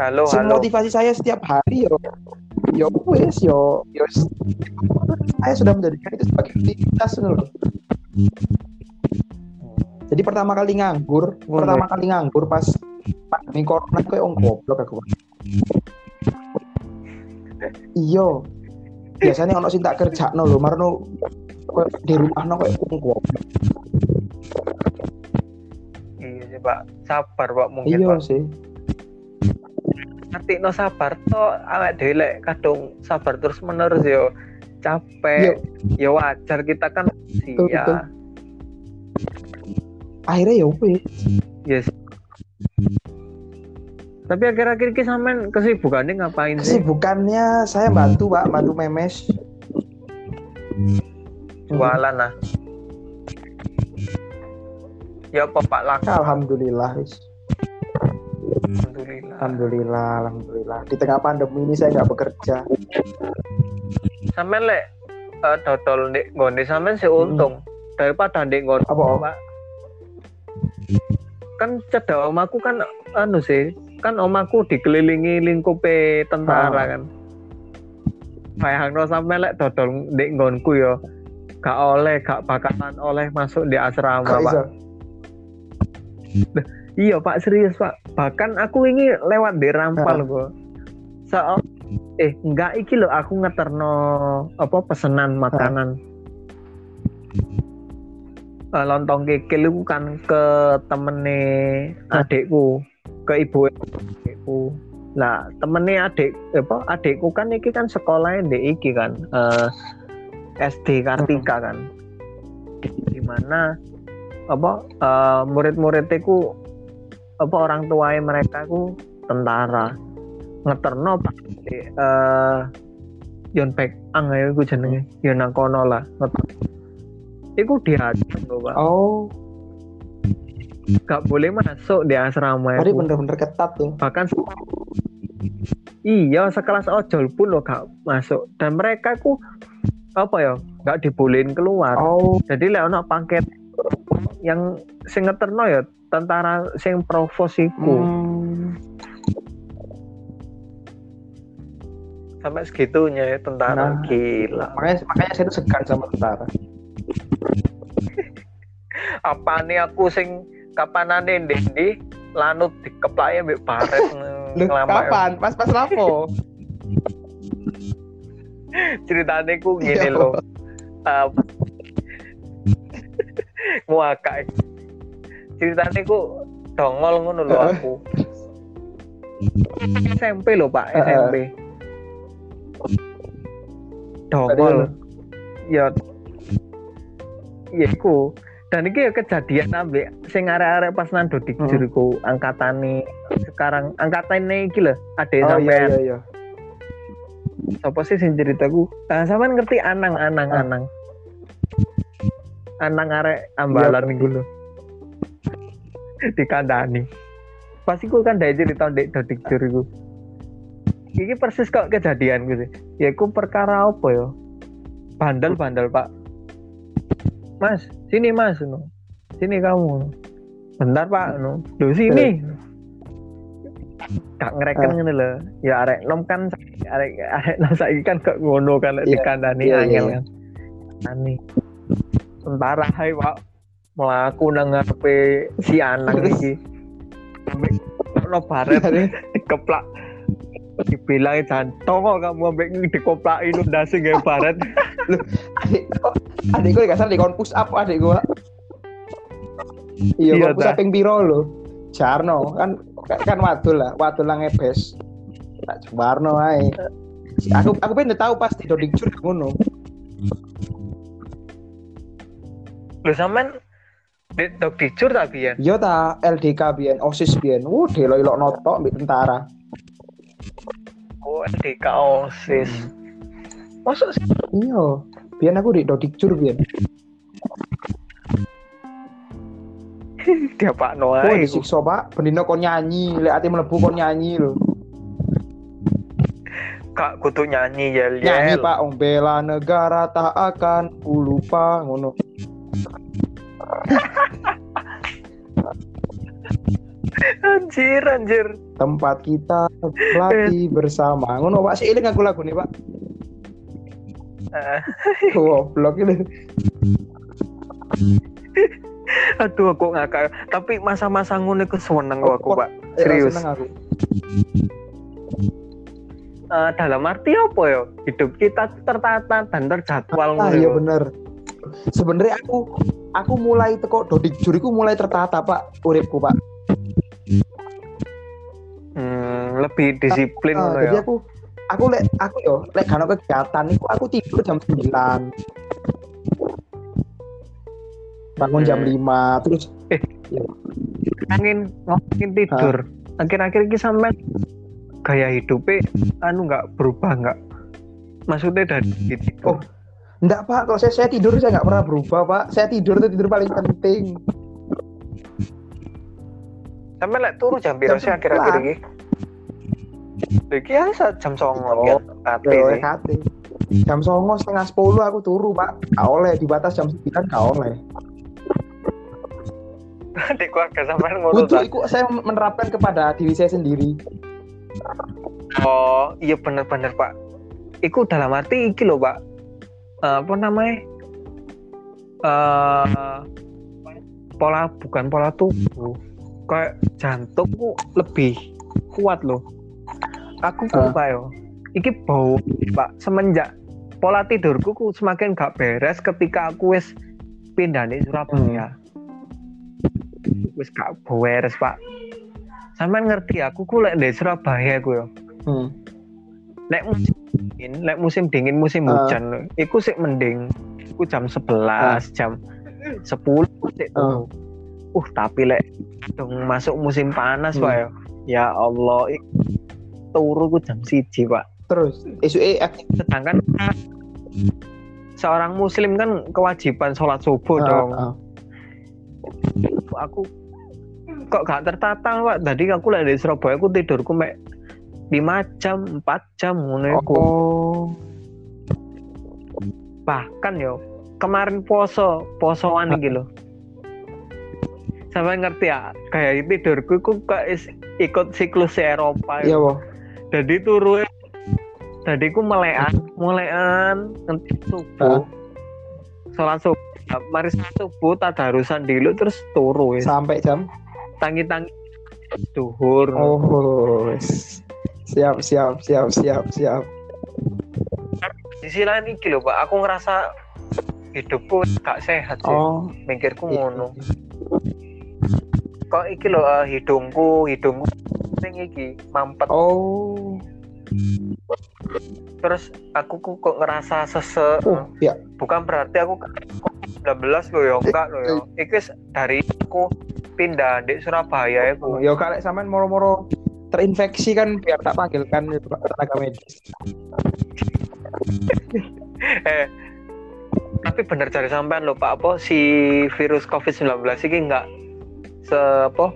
Halo sing halo. motivasi saya setiap hari yo. Yo wes yo yo. Saya sudah menjadikan itu sebagai aktivitas loh jadi pertama kali nganggur Ngono. pertama kali nganggur pas pandemi corona kayak om goblok aku iyo biasanya ono sing tak kerja no lo marno di rumah no kayak om goblok. Iya sih pak. Sabar pak mungkin iya pak. sih. Ngerti no sabar to awak dhewe lek kadung sabar terus menerus yo. Capek ya wajar kita kan Betul, betul. Akhirnya ya wes yes. Tapi akhir-akhir ini sampean kesibukannya ngapain sih? Kesibukannya saya bantu pak. Bantu memes. Jualan lah. Ya apa pak? Laku alhamdulillah wis. alhamdulillah. Alhamdulillah alhamdulillah. Di tengah pandemi ini saya nggak bekerja. Sampean lek eh, dodol ndek nggone sampean sih untung. Daripada ndek nggone Apa? Pak. Kan cedek omaku kan anu sih kan omaku dikelilingi lingkupe tentara Ah. kan. Bayangno sampean lek dodol ndek nggonku ya gak oleh gak bakalan oleh masuk di asrama Kok pak. iya pak serius pak. Bahkan aku ini lewat di rampal kok so eh enggak iki loh aku ngeterno apa pesenan makanan Eh, lontong kikil itu kan ke temene adikku ke ibu adikku Nah, temennya adik apa adikku kan iki kan sekolahnya di iki kan eh, SD Kartika kan. Di mana apa eh, murid-muridnya ku apa orang tuanya mereka ku tentara ngeterno pak eh Yon Pek Ang ya iku jenenge Yon nang kono lah ngeterno. Iku lho pak. Oh, gak boleh masuk di asrama tadi bener-bener ketat tuh. bahkan iya sekelas ojol pun lo gak masuk. Dan mereka ku apa ya gak dibolehin keluar. Oh, jadi lek ono paket yang sing ngeterno ya tentara sing provos iku hmm, sampai segitunya ya tentara Nah. gila. Makanya makanya saya tuh segan sama tentara. Apa nih aku sing kapanane ndendi lanut dikeplake mbek baret kapan? Pas pas lapo? ceritanya ku gini loh uh, ngwakak ceritanya ku dongol ngono loh aku. SMP loh pak. SMP dongol. ya ya iku. Dan ini ya kejadian ambek sing arek-arek pas nang dodik Hmm. juriku angkatan nih sekarang angkatan nih iki lho adek Oh iya sampean. iya iya. apa sih sing ceritaku? Ah sampean ngerti anang anang Ah. anang. Anang arek ambalan Iya. minggu lho. Dikandani. Pasti ku kan dari cerita dek dodik juriku ini persis kok kejadian gitu ya ku perkara apa ya? Bandel bandel pak mas sini mas no. sini kamu bentar pak no. Loh sini. Gak ngereken Ah. ngene lho. Ya arek nom kan arek arek nom saiki kan kok ngono kan lek Iya, dikandani iya, angel iya. kan. Ani sementara hai pak melaku nang ngarepe si anang iki. Sampai ono baret dikeplak dibilang jantung kok kamu ambek dikoplaki lu ndase gawe baret Adik, kok adik gue gak salah di push up adik gue. Iya, Iya, kok push up ping piro lho. Jarno kan kan wadul lah, wadul lah ngebes. Tak Jarno ae. Aku aku pengen tahu pasti Dodik Jur ngono. lho sampean di dok dicur tak biyen Iya ta LDK biyen, OSIS biyen. Wuh, delok-elok notok mbek tentara. Oh LDK OSIS masuk sih Iya. Biyen aku di Dodik Jur biyen. dia Pak Oh, Noah disiksa, Pak. Bendino kon nyanyi, lek ati mlebu kon nyanyi lho. kak kutu nyanyi yel Nyanyi, Pak, Ong bela negara tak akan ku lupa ngono. anjir anjir. Tempat kita berlatih bersama. Ngono pak. Sih aku lagu nih pak. Eh, goblok ini. Aduh aku ngakak. Tapi masa-masa ngono iku seneng kok aku pak. Eh, Serius. seneng aku? Eh, dalam arti apa ya? Hidup kita tertata dan terjadwal ah iya lho. bener. Sebenarnya aku aku mulai teko dodik juriku mulai tertata pak uripku pak Hmm, lebih disiplin ngono jadi ya? aku aku lek aku yo lek gak ono kegiatan iku aku tidur jam 9 bangun jam Hmm. 5 terus ngomongin ngomongin tidur. Akhir-akhir ini sampai gaya hidupnya anu nggak berubah nggak? Maksudnya dari tidur. Oh. enggak pak. Kalau saya saya tidur saya nggak pernah berubah pak. Saya tidur itu tidur paling penting sampai lek turu jam berapa sih Jam akhir-akhir Iki jam Oh, ya Yo, sih. kate. Jam songo setengah sepuluh aku turu pak Gak oleh dibatas jam sembilan gak oleh Di keluarga sampean ngono Untuk itu saya menerapkan kepada diri saya sendiri Oh, iya bener-bener Pak. Iku dalam arti iki loh Pak. Eh, apa namanya? eh pola bukan pola tubuh. Kayak jantungku lebih kuat loh. Aku ku Ah. Pak yo. Iki bau Pak semenjak pola tidurku ku semakin gak beres ketika aku wis pindah di Surabaya. Wis gak beres Pak. sampean ngerti aku ku lek di Surabaya ku yo Hmm. lek musim dingin lek musim dingin musim Ah. hujan iku sih mending iku jam 11 jam 10 sik Ah. Uh tapi lek dong masuk musim panas Hmm. pak ya ya Allah turu ku jam siji pak Terus isu eh sedangkan seorang muslim kan kewajiban sholat subuh dong ah. aku kok gak tertata pak tadi aku lagi di Surabaya aku tidurku mek 5 jam 4 jam ngono. Oh. bahkan yo kemarin poso posoan iki lho sampai ngerti ya kayak tidurku iku kok ikut siklus Eropa Iya, ya. Boh. jadi turu jadi ku melekan melekan nanti subuh sholat subuh mari subuh tadarusan dulu terus turu wis Sampai jam. tangi-tangi duhur Oh. Siap, siap, siap, siap, siap. di sisi lain iki lho Pak aku ngerasa hidupku gak sehat sih Oh. mikirku ngono kok iki lho eh, hidungku hidungku sing iki mampet Oh. terus aku ku kok ngerasa sesek Oh, ya. bukan berarti aku COVID-19 loh ya enggak loh ya iki dari aku pindah di Surabaya Oh, aku ya kalau sampean moro-moro terinfeksi kan biar tak panggilkan itu Pak, tenaga medis. eh tapi bener cari sampean lho Pak apa si virus COVID-19 ini enggak se apa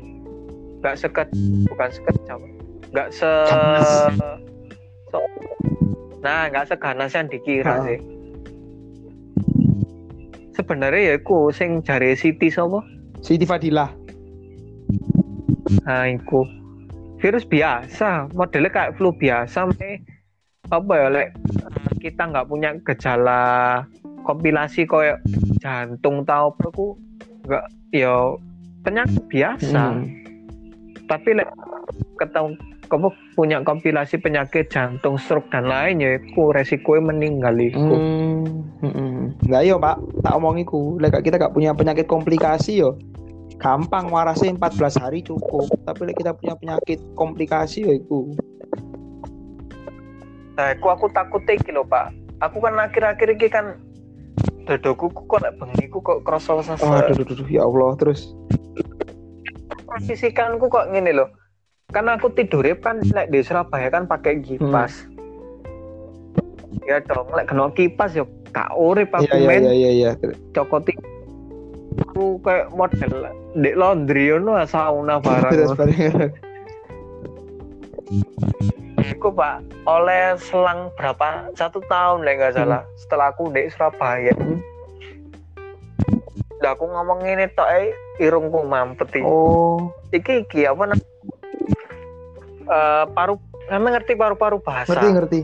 enggak seket bukan sekejam enggak se Ganas. so- nah enggak seganas yang dikira Ah. sih sebenarnya ya aku sing jari Siti sapa Siti Fadilah. nah iku virus biasa modelnya kayak flu biasa me apa ya lek kita nggak punya gejala kompilasi koyo jantung tau apa ku nggak ya penyakit biasa Hmm. tapi lek ketemu kamu punya kompilasi penyakit jantung stroke dan lainnya iku resikonya meninggal iku Hmm. Hmm. Lah iya, Pak. Tak omongiku, lek kita gak punya penyakit komplikasi yo. Gampang warasnya 14 hari cukup. Tapi lek kita punya penyakit komplikasi yo iku. Nah, aku aku takut iki lho, Pak. Aku kan akhir-akhir iki kan dodoku ku kok lek bengi ku kok krasa Oh, sesek. aduh, aduh, aduh, ya Allah, terus. Posisikanku kok ngene loh. Kan aku tidurnya kan lek di Surabaya kan pakai kipas. Ya dong, lek kena kipas yo gak urip aku iya, men iya, iya, iya. cokoti aku kayak model di laundry ngono sauna Terus bareng. Iku Pak, oleh selang berapa satu tahun lah nggak salah setelah aku di Surabaya. Hmm. Lah aku ngomong ini tok eh, irungku mampet iki. Oh, Iki iki apa namanya? Eh, paru Kamu ngerti paru-paru bahasa? ngerti, ngerti.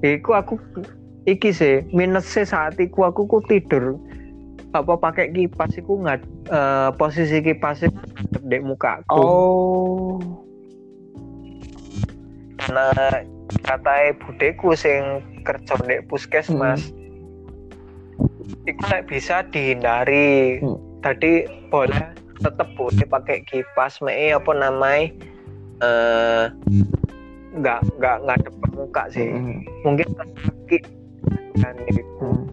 Iku aku iki sih minusnya saat iku aku ku tidur apa pakai kipas iku nggak eh, posisi kipasnya ngadep di mukaku. Oh. Nah, katanya budeku sing kerja di puskesmas. Iku nek bisa dihindari. Hmm. Tadi boleh tetap boleh pakai kipas, me apa namanya? Eh nggak nggak ngadep ke muka sih. Hmm. Mungkin kan gitu. Hmm.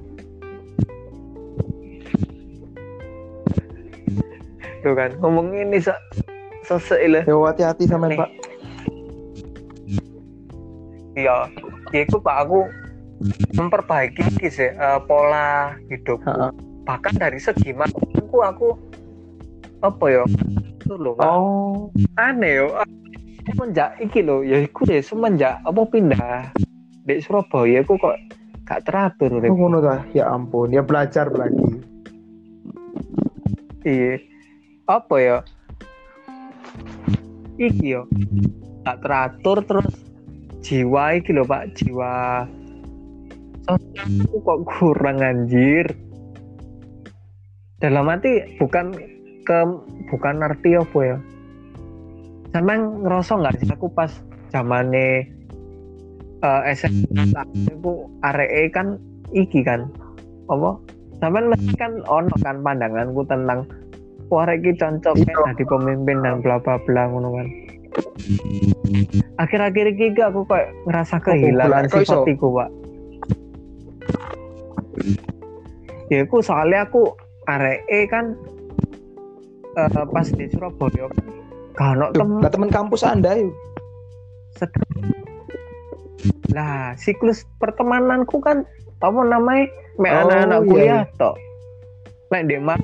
Tuh kan ngomong ini se sesek lah. Ya hati-hati sama. Pak. Ya itu pak aku memperbaiki iki sih eh, pola hidup. Bahkan dari segi makanku aku apa ya? Itu loh. Oh. aneh yo. Semenjak iki loh, ya iku deh semenjak apa pindah di Surabaya aku kok gak teratur Oh, ngono ta. Ya ampun, ya belajar lagi. Iya. Apa ya? Iki yo. Gak teratur terus jiwa iki loh Pak, jiwa sosialku kok kurang anjir. Dalam arti bukan ke bukan arti apa ya? Sama ngerasa nggak sih aku pas zamane eh SMA aku aree kan iki kan apa? Sampean mesti kan ono kan pandanganku tentang wah iki cocok Iya. kan jadi pemimpin dan bla bla bla ngono kan akhir-akhir iki aku kayak ngerasa kehilangan Kok iso? sifat iku pak. Ya aku soalnya aku areke kan eh, pas di Surabaya kan Duh, temen lah teman kampus anda yuk. Sed- lah siklus pertemananku kan apa namanya mek Oh, anak-anak iya, kuliah tok. Mek di mak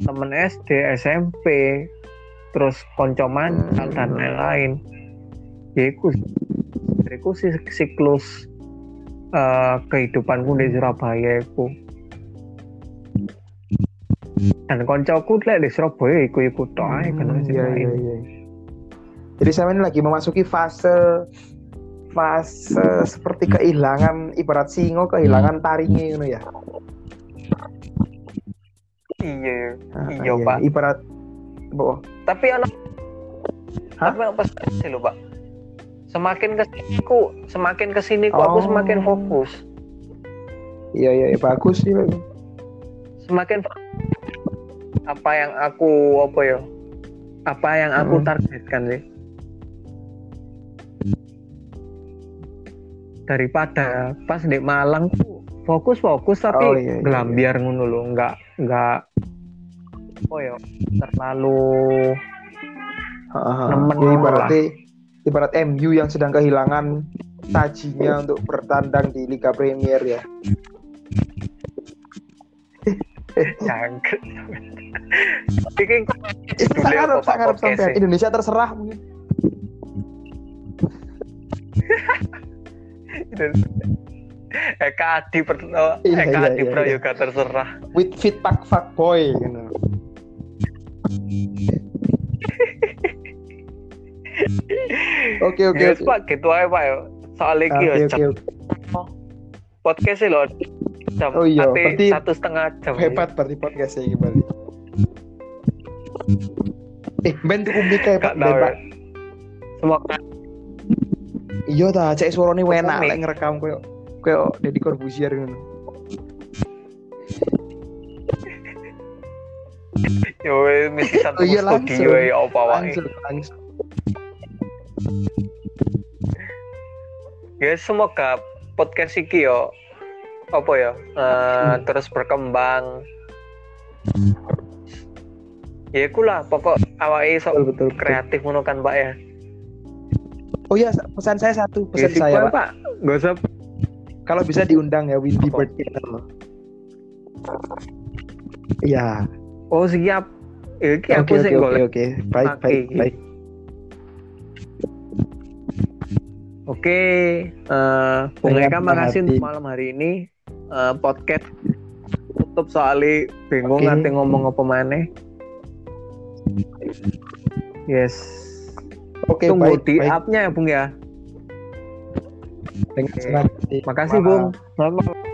temen SD SMP terus konco mancal Hmm. dan lain-lain ya iku iku sih siklus eh, kehidupanku di Surabaya iku dan koncoku lek di Surabaya iku iku kan Hmm, iya, iya, iya. Jadi saya ini lagi memasuki fase fase seperti kehilangan ibarat singo kehilangan taringnya gitu ya. iya Ah, Iya, Pak. Ibarat oh, tapi anak Hah? tapi apa sih lo pak semakin ke sini ku semakin ke sini ku aku Oh. semakin fokus iya iya iya, bagus sih. semakin fo- apa yang aku apa ya apa yang aku Hmm. targetkan sih daripada pas di Malang fokus fokus tapi Oh, iya, iya, gelambiar ngono loh nggak nggak apa ya terlalu Heeh. Nemen Ya, ibaratnya lah. ibarat MU yang sedang kehilangan tajinya untuk bertandang di Liga Premier ya. jangkrik sangat sangat sampai? Indonesia terserah mungkin. Eka Adi oh, Iya, Eka iya, Adi iya, Prayoga terserah. With fit pak fuck boy gitu. Oke oke Yes. Pak, gitu aja Pak ya. Soal iki ya, Oke oke podcast sih loh. Jam Oh iya, berarti satu setengah jam. Hebat berarti podcastnya gimana? Eh, ben tuku mic kayak Pak. Ben, ya. Pak. Semoga Iya ta, cek suarane enak lek ngerekam koyo koyo Deddy Corbuzier ngono. Yo mesti satu Oh iya, studio ya apa wae. Ya semoga podcast iki yo apa ya eh, Hmm. terus berkembang. Ya iku lah pokok awake Betul sok betul. betul. kreatif ngono kan Pak ya. Oh iya, pesan saya satu, Ya, pesan saya, sequel, Pak. Pak. Gak usah Kalau bisa diundang ya Windy? Bird. Iya. Oh siap. Iki Oke aku oke sih oke golek. oke. Baik Oke, baik baik. Oke, eh Bung Eka makasih untuk malam hari ini Eh, podcast tutup soalnya bingung Oke. nanti ngomong apa mana. Yes. Oke Tunggu baik di up-nya ya Bung ya. Senang hati. Makasih. Bung. Selamat malam.